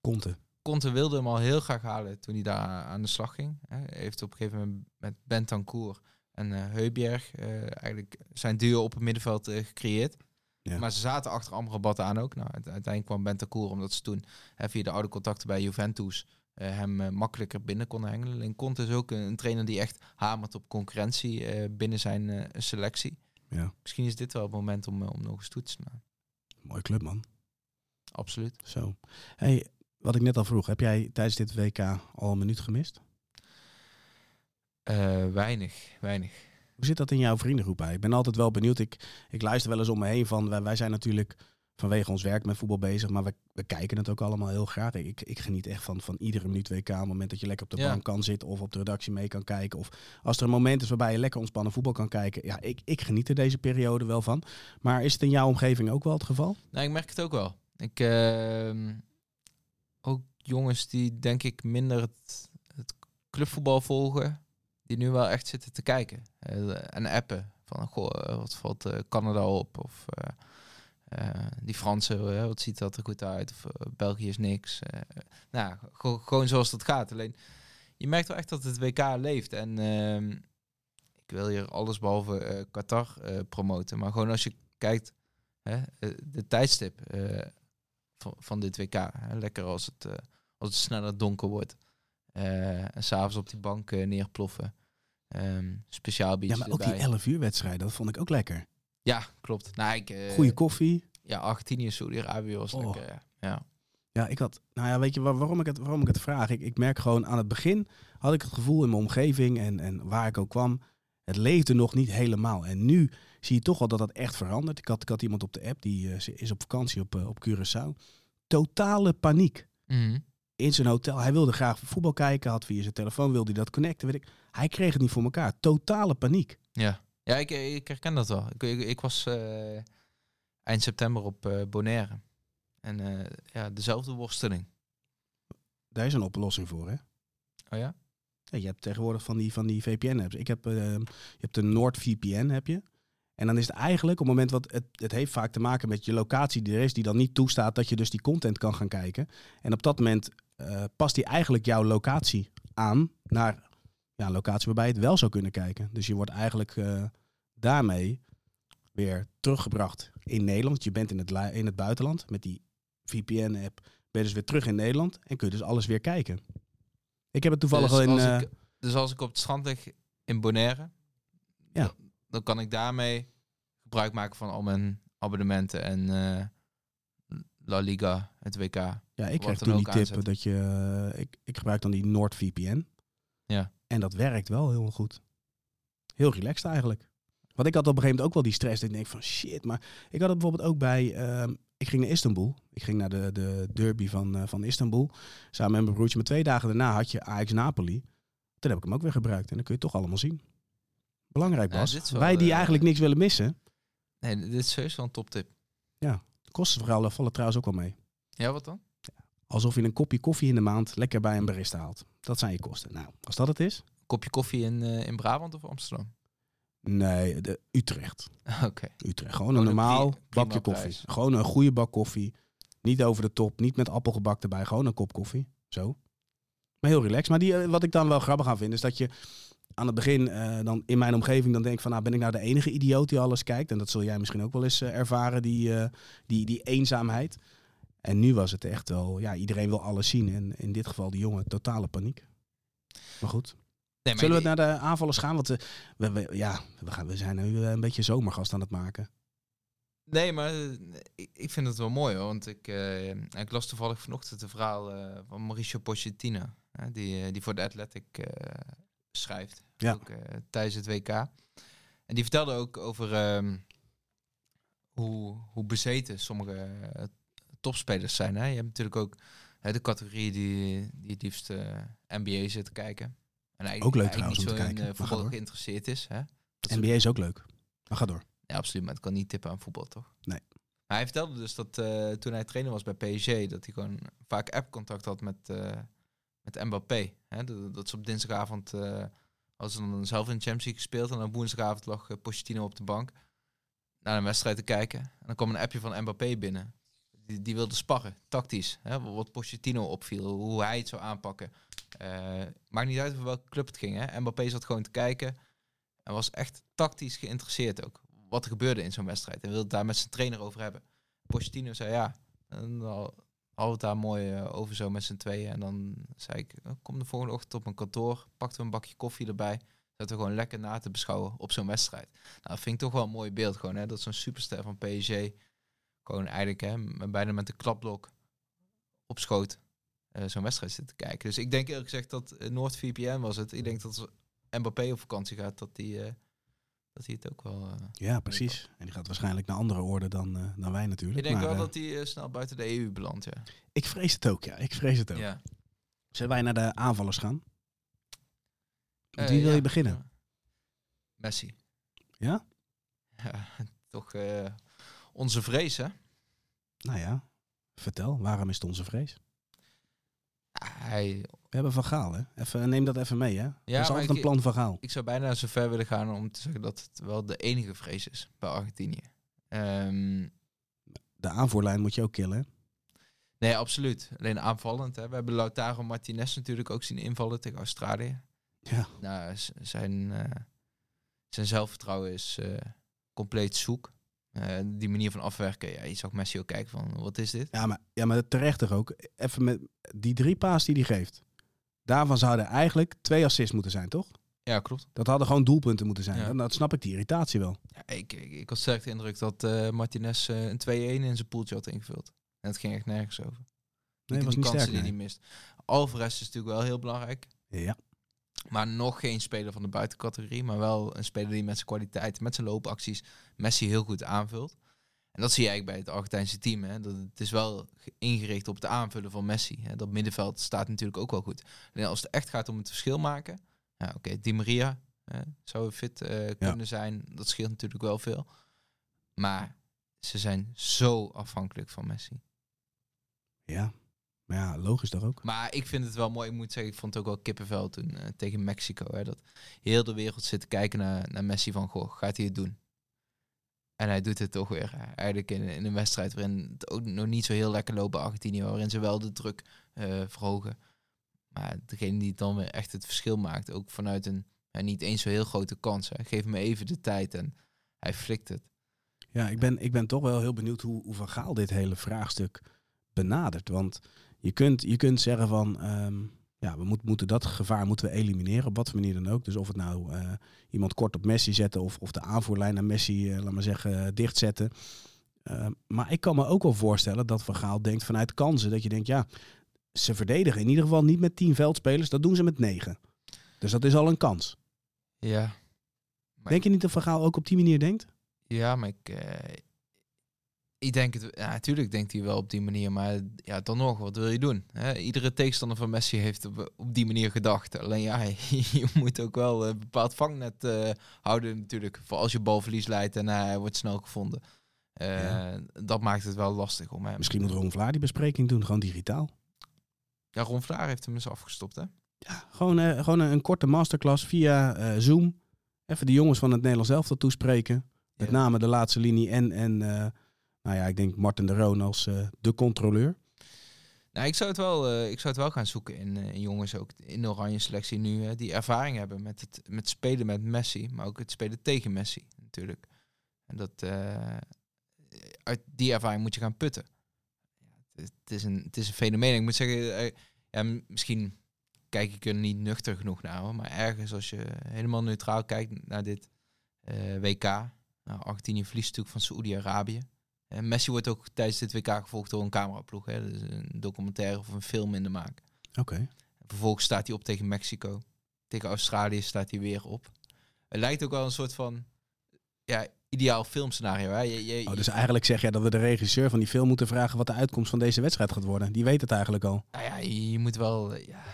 Conte. Conte wilde hem al heel graag halen toen hij daar aan de slag ging. Hij heeft op een gegeven moment met Bentancur en Heuberg eh, eigenlijk zijn duo op het middenveld eh, gecreëerd. Ja. Maar ze zaten achter Amrabat aan ook. Nou, uite- uiteindelijk kwam Bentancur omdat ze toen hè, via de oude contacten bij Juventus hem eh, makkelijker binnen konden hengelen. Alleen Conte is ook een, trainer die echt hamert op concurrentie eh, binnen zijn eh, selectie. Ja. Misschien is dit wel het moment om, eh, om nog eens toe te slaan. Mooi club, man. Absoluut. Zo. Hey, wat ik net al vroeg. Heb jij tijdens dit WK al een minuut gemist? Eh, weinig, weinig. Hoe zit dat in jouw vriendengroep? eigenlijk? Ik ben altijd wel benieuwd. Ik, ik luister wel eens om me heen van... Wij, wij zijn natuurlijk vanwege ons werk met voetbal bezig. Maar we, we kijken het ook allemaal heel graag. Ik, ik geniet echt van, van iedere minuut WK. Op het moment dat je lekker op de Ja. bank kan zitten... of op de redactie mee kan kijken. Of als er een moment is waarbij je lekker ontspannen voetbal kan kijken. Ja, ik, ik geniet er deze periode wel van. Maar is het in jouw omgeving ook wel het geval? Nou, ik merk het ook wel. Ik, ehm, ook jongens die denk ik minder het, het clubvoetbal volgen, die nu wel echt zitten te kijken eh, en appen. Van, goh, eh, wat valt eh, Canada op? Of die Fransen, eh, wat ziet dat er goed uit? Of eh, België is niks. Eh, nou, gewoon zoals dat gaat. Alleen, je merkt wel echt dat het WK leeft. En ehm, ik wil hier alles behalve eh, Qatar eh, promoten. Maar gewoon als je kijkt hè, eh, de tijdstip eh, van, van dit WK. Hè. Lekker als het, eh, als het sneller donker wordt. Eh en s'avonds op die bank eh, neerploffen. Ehm, speciaal Ja, biertje maar ook erbij. die 11 uur wedstrijden, dat vond ik ook lekker. Ja, klopt. Nou, ik, eh, Goeie koffie. Ja, Argentinië, Saudi-Arabië was Oh. lekker. Ja. ja. Ja, ik had, nou ja, weet je waar- waarom ik het, waarom ik het vraag? Ik, ik merk gewoon aan het begin had ik het gevoel in mijn omgeving en, en waar ik ook kwam, het leefde nog niet helemaal. En nu zie je toch wel dat dat echt verandert. Ik had, ik had iemand op de app, die eh, is op vakantie op, eh, op Curaçao. Totale paniek Mhm. in zijn hotel. Hij wilde graag voetbal kijken, had via zijn telefoon, wilde hij dat connecten. Weet ik. Hij kreeg het niet voor elkaar. Totale paniek. Ja, ja ik, ik herken dat wel. Ik, ik, ik was eh, eind september op eh, Bonaire. En eh, ja, dezelfde worsteling. Daar is een oplossing voor, hè? Oh ja? Ja, je hebt tegenwoordig van die, van die VPN-apps. Ik heb, eh, je hebt de NordVPN, heb je. En dan is het eigenlijk op het moment wat het, het heeft vaak te maken met je locatie die er is, die dan niet toestaat dat je dus die content kan gaan kijken. En op dat moment eh, past die eigenlijk jouw locatie aan naar ja, een locatie waarbij je het wel zou kunnen kijken. Dus je wordt eigenlijk eh, daarmee weer teruggebracht in Nederland. Je bent in het, in het buitenland met die VPN-app. Ben je dus weer terug in Nederland en kun je dus alles weer kijken. Ik heb het toevallig dus, al in... als eh, ik, dus als ik op het strand lig in Bonaire, Ja. dan, dan kan ik daarmee gebruik maken van al mijn abonnementen en eh, La Liga, het WK. Ja, ik dan toen die tip aanzetten. dat je... ik, ik gebruik dan die NordVPN. Ja. En dat werkt wel heel goed. Heel relaxed eigenlijk. Want ik had op een gegeven moment ook wel die stress. Dat ik denk van shit, maar ik had het bijvoorbeeld ook bij... ehm, ik ging naar Istanbul. Ik ging naar de, de derby van, eh, van Istanbul. Samen met mijn broertje. Maar twee dagen daarna had je Ajax Napoli. Toen heb ik hem ook weer gebruikt. En dan kun je het toch allemaal zien. Belangrijk Ja, was. Wij die eh, eigenlijk niks willen missen. Nee, dit is sowieso een toptip. Kosten vooral vallen trouwens ook wel mee. Ja, wat dan? Alsof je een kopje koffie in de maand lekker bij een barista haalt. Dat zijn je kosten. Nou, als dat het is... Kopje koffie in, eh, in Brabant of Amsterdam? Nee, de Utrecht. Oké. Utrecht. Gewoon een normaal bakje koffie. prijs. Gewoon een goede bak koffie. Niet over de top, niet met appelgebak erbij. Gewoon een kop koffie. Zo. Maar heel relaxed. Maar die, eh, wat ik dan wel grappig aan vind, is dat je aan het begin eh, dan in mijn omgeving dan denk van, nou ben ik nou de enige idioot die alles kijkt? En dat zul jij misschien ook wel eens ervaren, die, eh, die, die eenzaamheid. En nu was het echt wel, ja, iedereen wil alles zien. En in dit geval die jongen, totale paniek. Maar goed. Nee, maar Zullen we naar de aanvallers gaan? Want eh, we, we- ja, we, gaan, we zijn nu eh, een beetje zomergast aan het maken. Nee, maar eh, ik, ik vind het wel mooi hoor. Want ik, eh, ik las toevallig vanochtend het verhaal van Mauricio Pochettino. die, die voor de Athletic schrijft. Ja. Ook, tijdens het WK. En die vertelde ook over ehm, hoe, hoe bezeten sommige topspelers zijn. Hè. Je hebt natuurlijk ook hè, de categorie die, die het liefst eh, NBA zit te kijken. En eigenlijk, Ook leuk trouwens om te zo in kijken. eh, voetbal geïnteresseerd is. Hè. Dat NBA is ook leuk. Maar ga door. ja, absoluut. Maar het kan niet tippen aan voetbal, toch? Nee. Maar hij vertelde dus dat eh, toen hij trainer was bij PSG, dat hij gewoon vaak appcontact had met, eh, met Mbappé. Hè? Dat, dat ze op dinsdagavond, als ze dan zelf in de Champions League gespeeld, en op woensdagavond lag Pochettino op de bank naar een wedstrijd te kijken. En dan kwam een appje van Mbappé binnen. Die, wilde sparren, tactisch. Hè? Wat Pochettino opviel, hoe hij het zou aanpakken. Eh, maakt niet uit voor welke club het ging. Hè? Mbappé zat gewoon te kijken en was echt tactisch geïnteresseerd ook. Wat er gebeurde in zo'n wedstrijd. En wilde daar met zijn trainer over hebben. Pochettino zei ja. En dan hadden het daar mooi eh, over zo met z'n tweeën. En dan zei ik, oh, kom de volgende ochtend op mijn kantoor. Pakten we een bakje koffie erbij. Zaten we gewoon lekker na te beschouwen op zo'n wedstrijd. Nou, dat vind ik toch wel een mooi beeld gewoon. Hè? Dat zo'n superster van PSG gewoon eigenlijk hè, bijna met de klapblok op schoot eh, zo'n wedstrijd zit te kijken. Dus ik denk eerlijk gezegd dat uh, NoordVPN was het. Ik denk dat als Mbappé op vakantie gaat, dat hij eh, dat hij het ook wel... Ja, precies. En die gaat waarschijnlijk naar andere orde dan, dan wij natuurlijk. ik denk Maar, wel dat hij snel buiten de EU belandt, ja. Ik vrees het ook, ja. Ik vrees het ook. Ja. Zullen wij naar de aanvallers gaan? Met wie wil ja. je beginnen? Messi. Ja? Ja, toch onze vrees, hè? Nou ja, vertel. Waarom is het onze vrees? Hij, We hebben Van Gaal, hè? Even, neem dat even mee, hè? Ja, is maar altijd ik- een plan Van Gaal. ik zou bijna zo ver willen gaan om te zeggen dat het wel de enige vrees is bij Argentinië. Ehm, De aanvoerlijn moet je ook killen, hè? nee, absoluut. Alleen aanvallend. Hè. We hebben Lautaro Martinez natuurlijk ook zien invallen tegen Australië. Ja. Nou, zijn, eh, zijn zelfvertrouwen is eh, compleet zoek. Eh, die manier van afwerken, ja, je zag Messi ook kijken van, wat is dit? Ja, maar, ja, maar terecht toch ook. Even met die drie paas die hij geeft. Daarvan zouden eigenlijk twee assists moeten zijn, toch? Ja, klopt. Dat hadden gewoon doelpunten moeten zijn. Ja. Dan snap ik die irritatie wel. Ja, ik, ik, ik had sterk de indruk dat eh, Martinez eh, een 2-1 in zijn poeltje had ingevuld. En het ging echt nergens over. Nee, die, was die niet sterk. die nee. hij mist. Alvarez is natuurlijk wel heel belangrijk. Ja. Maar nog geen speler van de buitencategorie. Maar wel een speler die met zijn kwaliteit, met zijn loopacties, Messi heel goed aanvult. En dat zie je eigenlijk bij het Argentijnse team. Hè. Dat het is wel ge- ingericht op het aanvullen van Messi. Hè. Dat middenveld staat natuurlijk ook wel goed. Alleen als het echt gaat om het verschil maken. Ja, Oké, Di Maria hè, zou fit eh, kunnen zijn. Dat scheelt natuurlijk wel veel. Maar ze zijn zo afhankelijk van Messi. ja. Maar ja, logisch toch ook. Maar ik vind het wel mooi. Ik moet zeggen, ik vond het ook wel kippenvel toen eh, tegen Mexico. Hè, dat heel de wereld zit te kijken naar, naar Messi van, goh, gaat hij het doen? En hij doet het toch weer. hè. Eigenlijk in, in een wedstrijd waarin het ook nog niet zo heel lekker loopt bij Argentinië. Waarin ze wel de druk eh, verhogen. Maar degene die dan weer echt het verschil maakt. Ook vanuit een ja, niet eens zo heel grote kans. Hè. Geef me even de tijd en hij flikt het. Ja, ik ben, ik ben toch wel heel benieuwd hoe, hoe Van Gaal dit hele vraagstuk benadert. Want je kunt, je kunt zeggen van, ehm, ja, we moet, moeten dat gevaar moeten we elimineren, op wat manier dan ook. Dus of het nou eh, iemand kort op Messi zetten of, of de aanvoerlijn naar Messi, eh, laat maar zeggen, eh, dichtzetten. Ehm, maar ik kan me ook wel voorstellen dat Van Gaal denkt vanuit kansen, dat je denkt, ja, ze verdedigen in ieder geval niet met tien veldspelers, dat doen ze met negen. Dus dat is al een kans. Ja. Denk je niet dat Van Gaal ook op die manier denkt? Ja, maar ik, ik denk het, ja, natuurlijk denkt hij wel op die manier, maar ja, dan nog, wat wil je doen? Iedere tegenstander van Messi heeft op, op die manier gedacht. Alleen ja, je moet ook wel een bepaald vangnet eh, houden natuurlijk, voor als je balverlies leidt en hij wordt snel gevonden. Eh, Ja. Dat maakt het wel lastig om hem. Misschien moet Ron Vlaar die bespreking doen, gewoon digitaal. Ja, Ron Vlaar heeft hem eens afgestopt, hè? Ja, gewoon, eh, gewoon een, een korte masterclass via eh, Zoom. Even de jongens van het Nederlands elftal toespreken. Met Ja. name de laatste linie en, en eh, nou ja, ik denk Martin de Roon als eh, de controleur. Nou, ik zou het wel, eh, ik zou het wel gaan zoeken in, eh, in jongens ook in de oranje selectie nu die ervaring hebben met het met spelen met Messi, maar ook het spelen tegen Messi natuurlijk. En dat uit die ervaring moet je gaan putten. Ja, het, is een, het is een fenomeen. Ik moet zeggen, ja, misschien kijk ik er niet nuchter genoeg naar, maar ergens als je helemaal neutraal kijkt naar dit WK, nou, Argentinië verliest natuurlijk van Saoedi-Arabië. En Messi wordt ook tijdens dit WK gevolgd door een cameraploeg. Hè? Dus een documentaire of een film in de maak. Oké. Vervolgens staat hij op tegen Mexico. Tegen Australië staat hij weer op. Het lijkt ook wel een soort van ja, ideaal filmscenario. Hè? Je, je, Oh, dus eigenlijk zeg jij dat we de regisseur van die film moeten vragen wat de uitkomst van deze wedstrijd gaat worden. Die weet het eigenlijk al. nou ja, je, je moet wel, ja,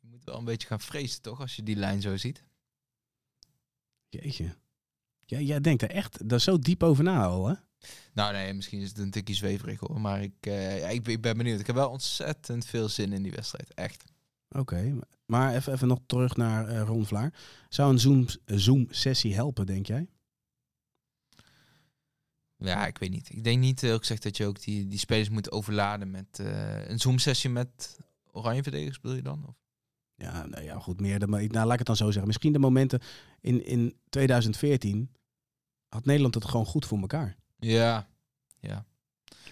je moet wel een beetje gaan vrezen, toch? Als je die lijn zo ziet. Jeetje. Ja, jij denkt er echt daar zo diep over na al, hè? Nou nee, misschien is het een tikje zweverig hoor. Maar ik, eh, ja, ik, ben- ik ben benieuwd. Ik heb wel ontzettend veel zin in die wedstrijd. Echt. Oké. Maar even, even nog terug naar eh, Ron Vlaar. Zou een Zoom- Zoom-sessie helpen, denk jij? Ja, ik weet niet. Ik denk niet, ook gezegd, dat je ook die, die spelers moet overladen met eh, een Zoom-sessie met oranje verdedigers, bedoel je dan? Of? Ja, nou ja, goed, meer. De, nou, laat ik het dan zo zeggen. Misschien de momenten in, in 2014 had Nederland het gewoon goed voor elkaar. Ja, ja.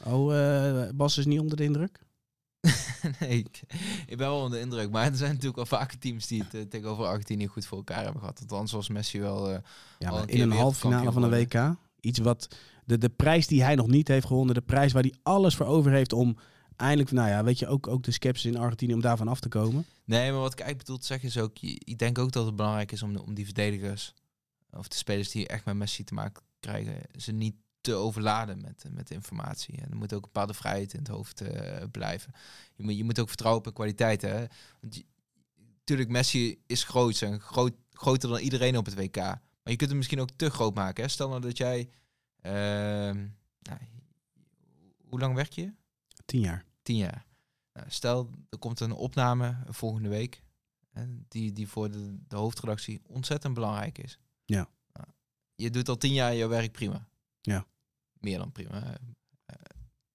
Oh, eh, Bas is niet onder de indruk? nee, ik, ik ben wel onder de indruk. Maar er zijn natuurlijk wel vaker teams die het eh, tegenover Argentinië goed voor elkaar hebben gehad. Althans was Messi wel... eh, Ja, Al een in een halve finale van een wereldkampioen WK. Iets wat de, de prijs die hij nog niet heeft gewonnen, de prijs waar hij alles voor over heeft om eindelijk, nou ja, weet je, ook, ook de sceptisch in Argentinië om daarvan af te komen. Nee, maar wat ik eigenlijk bedoel te zeggen is ook... je- Ik denk ook dat het belangrijk is om, om die verdedigers... Of de spelers die echt met Messi te maken krijgen... ze niet te overladen met, met informatie. En er moet ook een bepaalde vrijheid in het hoofd eh, blijven. Je moet, je moet ook vertrouwen op hun kwaliteit. Hè? Want je- Tuurlijk, Messi is groot en groot, groter dan iedereen op het WK. Maar je kunt hem misschien ook te groot maken. Hè? Stel nou dat jij... ehm, nou, hoe lang werk je? Tien jaar. tien jaar. Nou, stel, er komt een opname volgende week. hè, die, die voor de, de hoofdredactie ontzettend belangrijk is. Ja. Nou, je doet al tien jaar je werk prima. Ja. Meer dan prima. eh,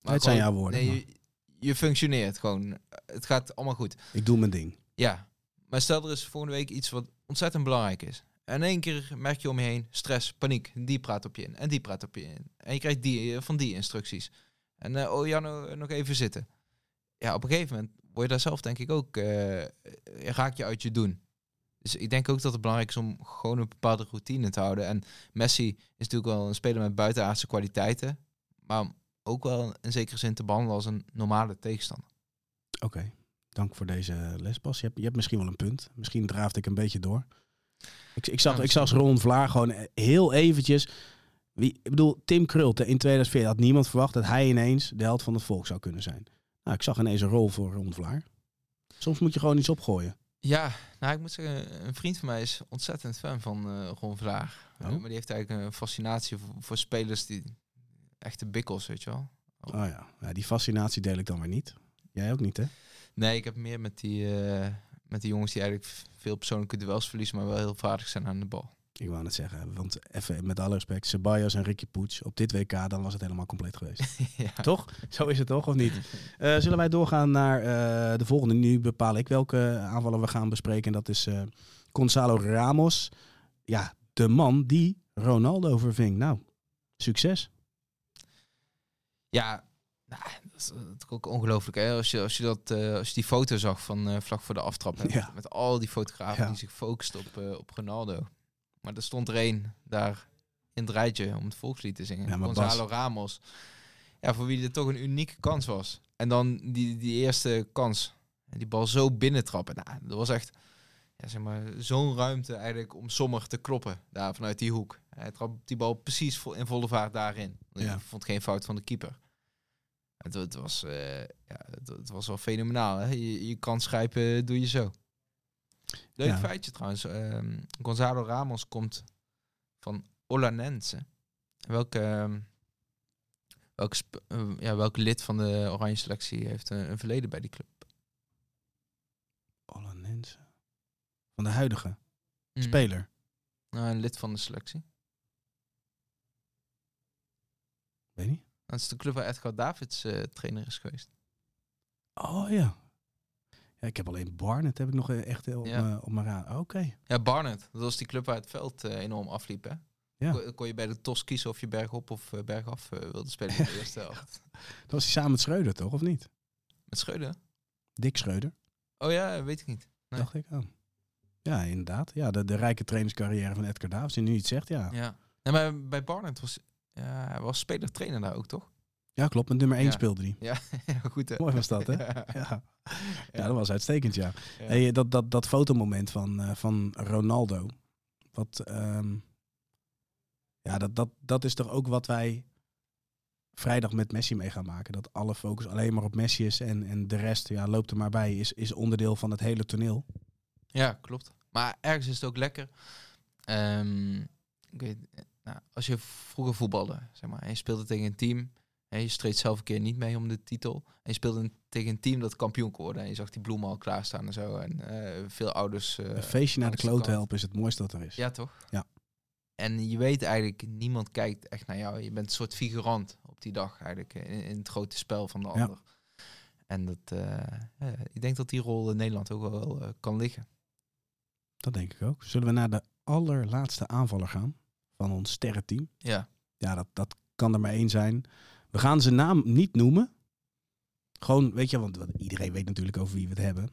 maar het zijn jouw woorden. Nee, je, je functioneert gewoon. Het gaat allemaal goed. Ik doe mijn ding. Ja. Maar stel er is volgende week iets wat ontzettend belangrijk is. En in één keer merk je om je heen stress, paniek. Die praat op je in en die praat op je in. En je krijgt die, eh, van die instructies. En eh, oh ja, nou, nog even zitten. Ja, op een gegeven moment word je daar zelf denk ik ook, raak je uit je doen. Dus ik denk ook dat het belangrijk is om gewoon een bepaalde routine te houden. En Messi is natuurlijk wel een speler met buitenaardse kwaliteiten. Maar ook wel in zekere zin te behandelen als een normale tegenstander. Oké, dank voor deze lespas. Je hebt, je hebt misschien wel een punt. Misschien draafde ik een beetje door. Ik, ik zag, Ja, ik zag Ron Vlaar gewoon heel eventjes... Wie, ik bedoel, Tim Krult in 2014 had niemand verwacht dat hij ineens de held van het volk zou kunnen zijn. Nou, ik zag ineens een rol voor Ron Vlaar. Soms moet je gewoon iets opgooien. Ja, nou ik moet zeggen, een vriend van mij is ontzettend fan van eh Ron Vlaar. Oh. Eh, maar die heeft eigenlijk een fascinatie voor, voor spelers die echte bikkels, weet je wel. Oh ja. ja, die fascinatie deel ik dan weer niet. Jij ook niet, hè? Nee, ik heb meer met die, eh, met die jongens die eigenlijk veel persoonlijke duels verliezen, maar wel heel vaardig zijn aan de bal. Ik wou net zeggen, want even met alle respect, Ceballos en Ricky Poets op dit WK, dan was het helemaal compleet geweest. ja. toch? Zo is het toch, of niet? Eh, zullen wij doorgaan naar eh, de volgende? Nu bepaal ik welke aanvallen we gaan bespreken. En dat is eh, Gonzalo Ramos. Ja, de man die Ronaldo verving. Nou, succes. Ja, nou, dat is ook ongelooflijk. Hè? Als, je, als, je dat, als je die foto zag van eh, vlak voor de aftrap. Hè? Ja. Met al die fotografen Ja. die zich focusten op, op Ronaldo. Maar er stond er één daar in het rijtje om het volkslied te zingen. Ja, Gonzalo Ramos. Ja, voor wie dit toch een unieke kans was. En dan die, die eerste kans. Die bal zo binnentrappen. Nou, dat was echt ja, zeg maar, zo'n ruimte eigenlijk om Sommer te kloppen. Daar vanuit die hoek. Hij trapt die bal precies in volle vaart daarin. Ja. Ik vond geen fout van de keeper. Het, het, was, eh, ja, het, het was wel fenomenaal. Hè? Je, je kans grijpen doe je zo. Leuk Ja. feitje trouwens. ehm, Gonzalo Ramos komt van Olanense. Welke, ehm, welke, sp- eh, ja, lid van de Oranje selectie heeft een, een verleden bij die club? Olanense. Van de huidige Mm. speler. Nou, een lid van de selectie. Weet niet. Dat is de club waar Edgar Davids eh, trainer is geweest. Oh ja. Ja. Ik heb alleen Barnet heb ik nog eh, echt op, Ja. mijn- op mijn raad. Oké. Ja, Barnet. Dat was die club waar het veld eh, enorm afliep, hè? Ja. Kon, kon je bij de TOS kiezen of je bergop of eh, bergaf eh, wilde spelen in de eerste helft. Dat was hij samen met Schreuder toch, of niet? Met Schreuder? Dick Schreuder, Oh ja, weet ik niet. Nee. dacht ik. Oh. Ja, inderdaad. Ja, de, de rijke trainerscarrière van Edgar Davids. Die nu iets zegt, ja. Ja. Nee, maar bij Barnet was, ja, hij was speler-trainer daar ook, toch? Ja, klopt. Met nummer 1 Ja. speelde hij. Ja, goed hè. Mooi was dat, hè? Ja. Ja. ja, dat was uitstekend, ja. Hey, dat, dat, dat fotomoment van, eh, van Ronaldo. Wat, ehm, ja, dat, dat, dat is toch ook wat wij vrijdag met Messi mee gaan maken. Dat alle focus alleen maar op Messi is en, en de rest ja, loopt er maar bij. Is, is onderdeel van het hele toneel. Ja, klopt. Maar ergens is het ook lekker. Ehm, ik weet, nou, als je vroeger voetbalde, zeg maar, en je speelde tegen een team, en je streed zelf een keer niet mee om de titel, en je speelde een- tegen een team dat kampioen kon worden, en je zag die bloemen al klaarstaan en zo, en eh, veel ouders... eh, een feestje naar de kloot helpen is het mooiste wat er is. Ja, toch? Ja. En je weet eigenlijk, niemand kijkt echt naar jou. Je bent een soort figurant op die dag eigenlijk, eh, in, in het grote spel van de Ja. ander. En dat, ik denk dat die rol in Nederland ook wel kan liggen. Dat denk ik ook. Zullen we naar de allerlaatste aanvaller gaan van ons sterrenteam? Ja. Ja, dat, dat kan er maar één zijn. We gaan zijn naam niet noemen. Gewoon, weet je, want iedereen weet natuurlijk over wie we het hebben.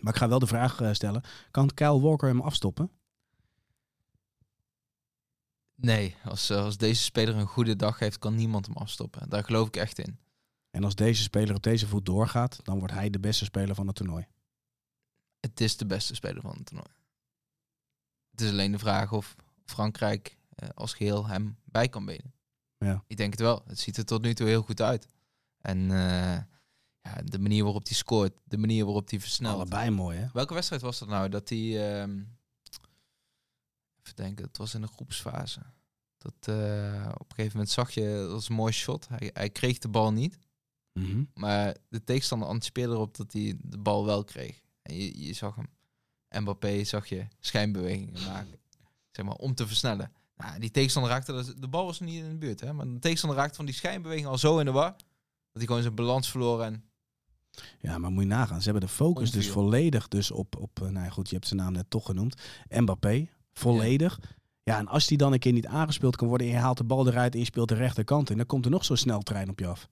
Maar ik ga wel de vraag eh, stellen. Kan Kyle Walker hem afstoppen? Nee, als, eh, als deze speler een goede dag heeft, kan niemand hem afstoppen. Daar geloof ik echt in. En als deze speler op deze voet doorgaat, dan wordt hij de beste speler van het toernooi. Het is de beste speler van het toernooi. Het is alleen de vraag of Frankrijk eh, als geheel hem bij kan benen. Ja. Ik denk het wel. Het ziet er tot nu toe heel goed uit. En eh, ja, de manier waarop hij scoort, de manier waarop hij versnelt. Allebei mooi, hè? Welke wedstrijd was dat nou? Dat hij. ehm, even denken, het was in de groepsfase. Dat eh, op een gegeven moment zag je, dat was een mooi shot. Hij, hij kreeg de bal niet. Mhm. Maar de tegenstander anticipeerde erop dat hij de bal wel kreeg. En je, je zag hem. Mbappé zag je schijnbewegingen maken. Zeg maar, om te versnellen. Nou, die tegenstander raakte, de bal was niet in de buurt. Hè, maar de tegenstander raakte van die schijnbeweging al zo in de war. Dat hij gewoon zijn balans verloor. En Ja, maar moet je nagaan. Ze hebben de focus dus volledig dus op, op eh, nou ja, goed, je hebt zijn naam net toch genoemd. Mbappé. volledig. Ja. en als die dan een keer niet aangespeeld kan worden... en je haalt de bal eruit en je speelt de rechterkant in... dan komt er nog zo'n sneltrein op je af.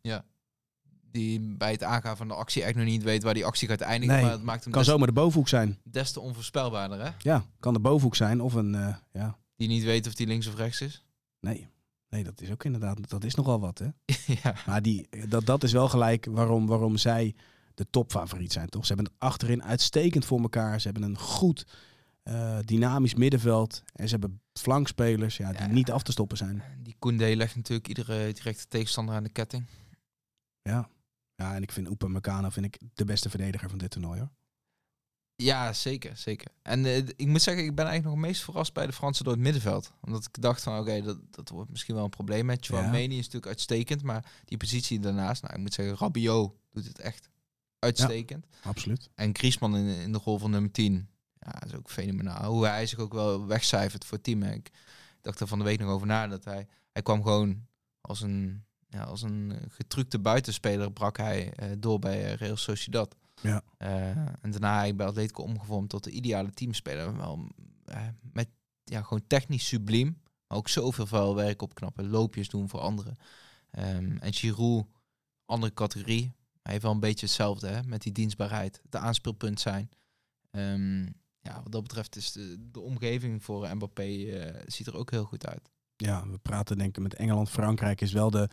Die bij het aangaan van de actie eigenlijk nog niet weet waar die actie gaat eindigen. Nee, maar het maakt hem Kan zomaar de bovenhoek zijn. des te onvoorspelbaarder, hè? Ja, kan de bovenhoek zijn of een... eh, ja, Die niet weet of die links of rechts is. nee. Nee, dat is ook inderdaad... Dat is nogal wat, hè? ja. Maar die, dat, dat is wel gelijk waarom, waarom zij de topfavoriet zijn, toch? Ze hebben het achterin uitstekend voor elkaar. Ze hebben een goed eh, dynamisch middenveld. En ze hebben flankspelers ja, die Ja. niet af te stoppen zijn. Die Koundé legt natuurlijk iedere directe tegenstander aan de ketting. Ja, ja en ik vind Oepa Meccano vind ik de beste verdediger van dit toernooi, hoor. Ja, zeker, zeker. En eh, ik moet zeggen, ik ben eigenlijk nog meest verrast bij de Fransen door het middenveld. Omdat ik dacht van, oké, dat, dat wordt misschien wel een probleem met Chouameni is natuurlijk uitstekend, maar die positie daarnaast, nou, ik moet zeggen, Rabiot doet het echt uitstekend. Absoluut. En Griezmann in, in de rol van nummer 10, ja, dat is ook fenomenaal. Hoe hij zich ook wel wegcijfert voor het team. hè. Ik dacht er van de week nog over na, dat hij, hij kwam gewoon als een, ja, als een eh, getrukte buitenspeler, brak hij eh, door bij Real Sociedad. Ja. Eh, en daarna ik bij Atletico omgevormd tot de ideale teamspeler. Wel, eh, met ja, gewoon technisch subliem. Maar ook zoveel vuil werk opknappen. Loopjes doen voor anderen. Ehm, en Giroud, andere categorie. Hij heeft wel een beetje hetzelfde hè, met die dienstbaarheid. De aanspeelpunt zijn. Ehm, ja, wat dat betreft is de, de omgeving voor Mbappé eh, ziet er ook heel goed uit. Ja, we praten denk ik met Engeland. Frankrijk is wel de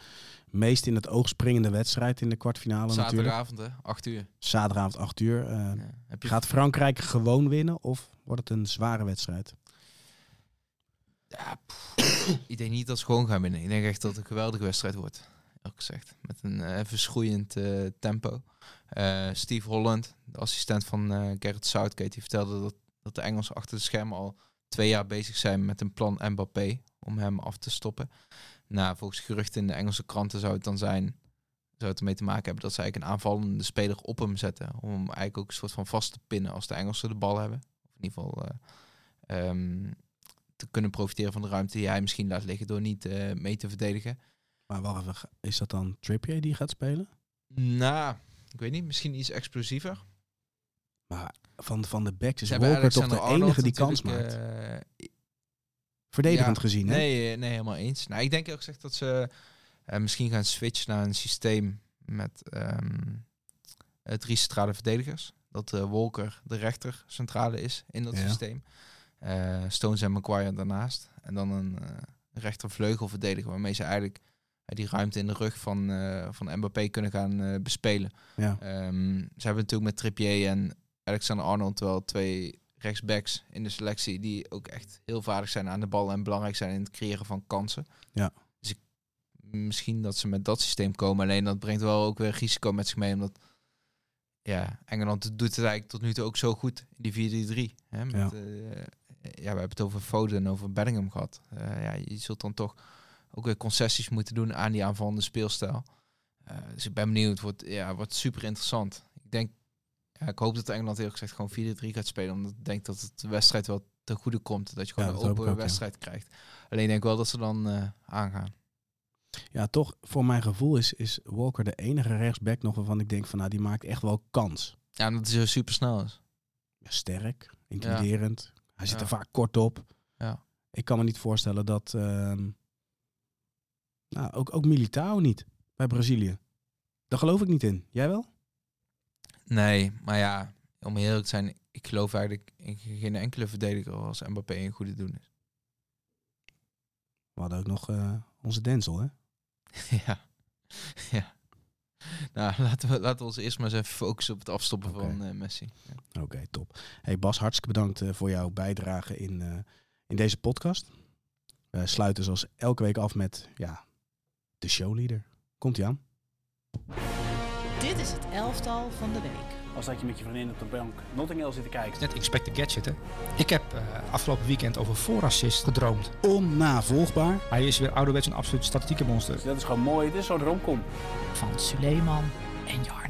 meest in het oog springende wedstrijd in de kwartfinale natuurlijk. Zaterdagavond, hè, 8 uur. Zaterdagavond 8 uur. Eh, Ja. Heb je Gaat Frankrijk gewoon winnen of wordt het een zware wedstrijd? Ja, ik denk niet dat ze gewoon gaan winnen. Ik denk echt dat het een geweldige wedstrijd wordt. Eerlijk gezegd. Met een eh, verschroeiend eh, tempo. Steve Holland, de assistent van Gerrit Southgate, die vertelde dat, dat de Engelsen achter de schermen al twee jaar bezig zijn met een plan Mbappé om hem af te stoppen. Nou, volgens geruchten in de Engelse kranten zou het dan zijn, zou het ermee te maken hebben dat ze eigenlijk een aanvallende speler op hem zetten. Om hem eigenlijk ook een soort van vast te pinnen als de Engelsen de bal hebben. Of in ieder geval eh, ehm, te kunnen profiteren van de ruimte die hij misschien laat liggen door niet eh, mee te verdedigen. Maar wacht even, is dat dan Trippier die gaat spelen? Nou, ik weet niet, misschien iets explosiever. Maar van, van de backs is Walker toch de enige die kans maakt. eh, Verdedigend ja, gezien, hè? Nee, nee, helemaal eens. Nou, ik denk ook gezegd dat ze eh, misschien gaan switchen naar een systeem met ehm, eh, drie centrale verdedigers. Dat eh, Walker de rechter centrale is in dat Ja. systeem. Stones en Maguire daarnaast. En dan een eh rechtervleugelverdediger waarmee ze eigenlijk die ruimte in de rug van, van Mbappé kunnen gaan bespelen. Ja. Ehm, ze hebben natuurlijk met Trippier en Alexander Arnold wel twee rechtsbacks in de selectie die ook echt heel vaardig zijn aan de bal en belangrijk zijn in het creëren van kansen. Ja. Dus ik, misschien dat ze met dat systeem komen. Alleen dat brengt wel ook weer risico met zich mee, omdat ja, Engeland doet het eigenlijk tot nu toe ook zo goed in die 4-3-3. hè, met, Ja. eh, ja, we hebben het over Foden en over Bellingham gehad. Eh, ja, je zult dan toch ook weer concessies moeten doen aan die aanvallende speelstijl. Eh, dus ik ben benieuwd. Het wordt, ja, wordt super interessant. Ik denk, ja, ik hoop dat Engeland eerlijk gezegd gewoon 4-3 gaat spelen. Omdat ik denk dat het de wedstrijd wel ten goede komt. Dat je gewoon Ja, een dat open ik ja. wedstrijd krijgt. Alleen ik denk wel dat ze dan eh, aangaan. Ja, toch, voor mijn gevoel is, is Walker de enige rechtsback nog waarvan ik denk van, nou, die maakt echt wel kans. Ja, omdat hij zo super snel is. Ja, sterk, intimiderend. Hij zit er vaak kort op. Ja. Ik kan me niet voorstellen dat, ehm, nou, ook, ook Militao niet bij Brazilië. Daar geloof ik niet in. Jij wel? Nee, maar ja, om eerlijk te zijn, ik geloof eigenlijk in geen enkele verdediger als Mbappé een goede doen is. We hadden ook nog eh, onze Denzel, hè? ja. ja. Nou, laten we, laten we ons eerst maar eens even focussen op het afstoppen van eh, Messi. Ja. Oké, top. Hey Bas, hartstikke bedankt eh, voor jouw bijdrage in, in deze podcast. We sluiten zoals elke week af met ja, de showleader. Komt ie aan? Dit is het elftal van de week. Als dat je met je vriendin op de bank Notting Hill zit te kijken. Net Inspector Gadget, hè. Ik heb eh, afgelopen weekend over voorassist gedroomd. Onnavolgbaar. Hij is weer ouderwets een absoluut statistieke monster. Dus dat is gewoon mooi. Dit is zo'n romcom. Van Suleiman en Jarno.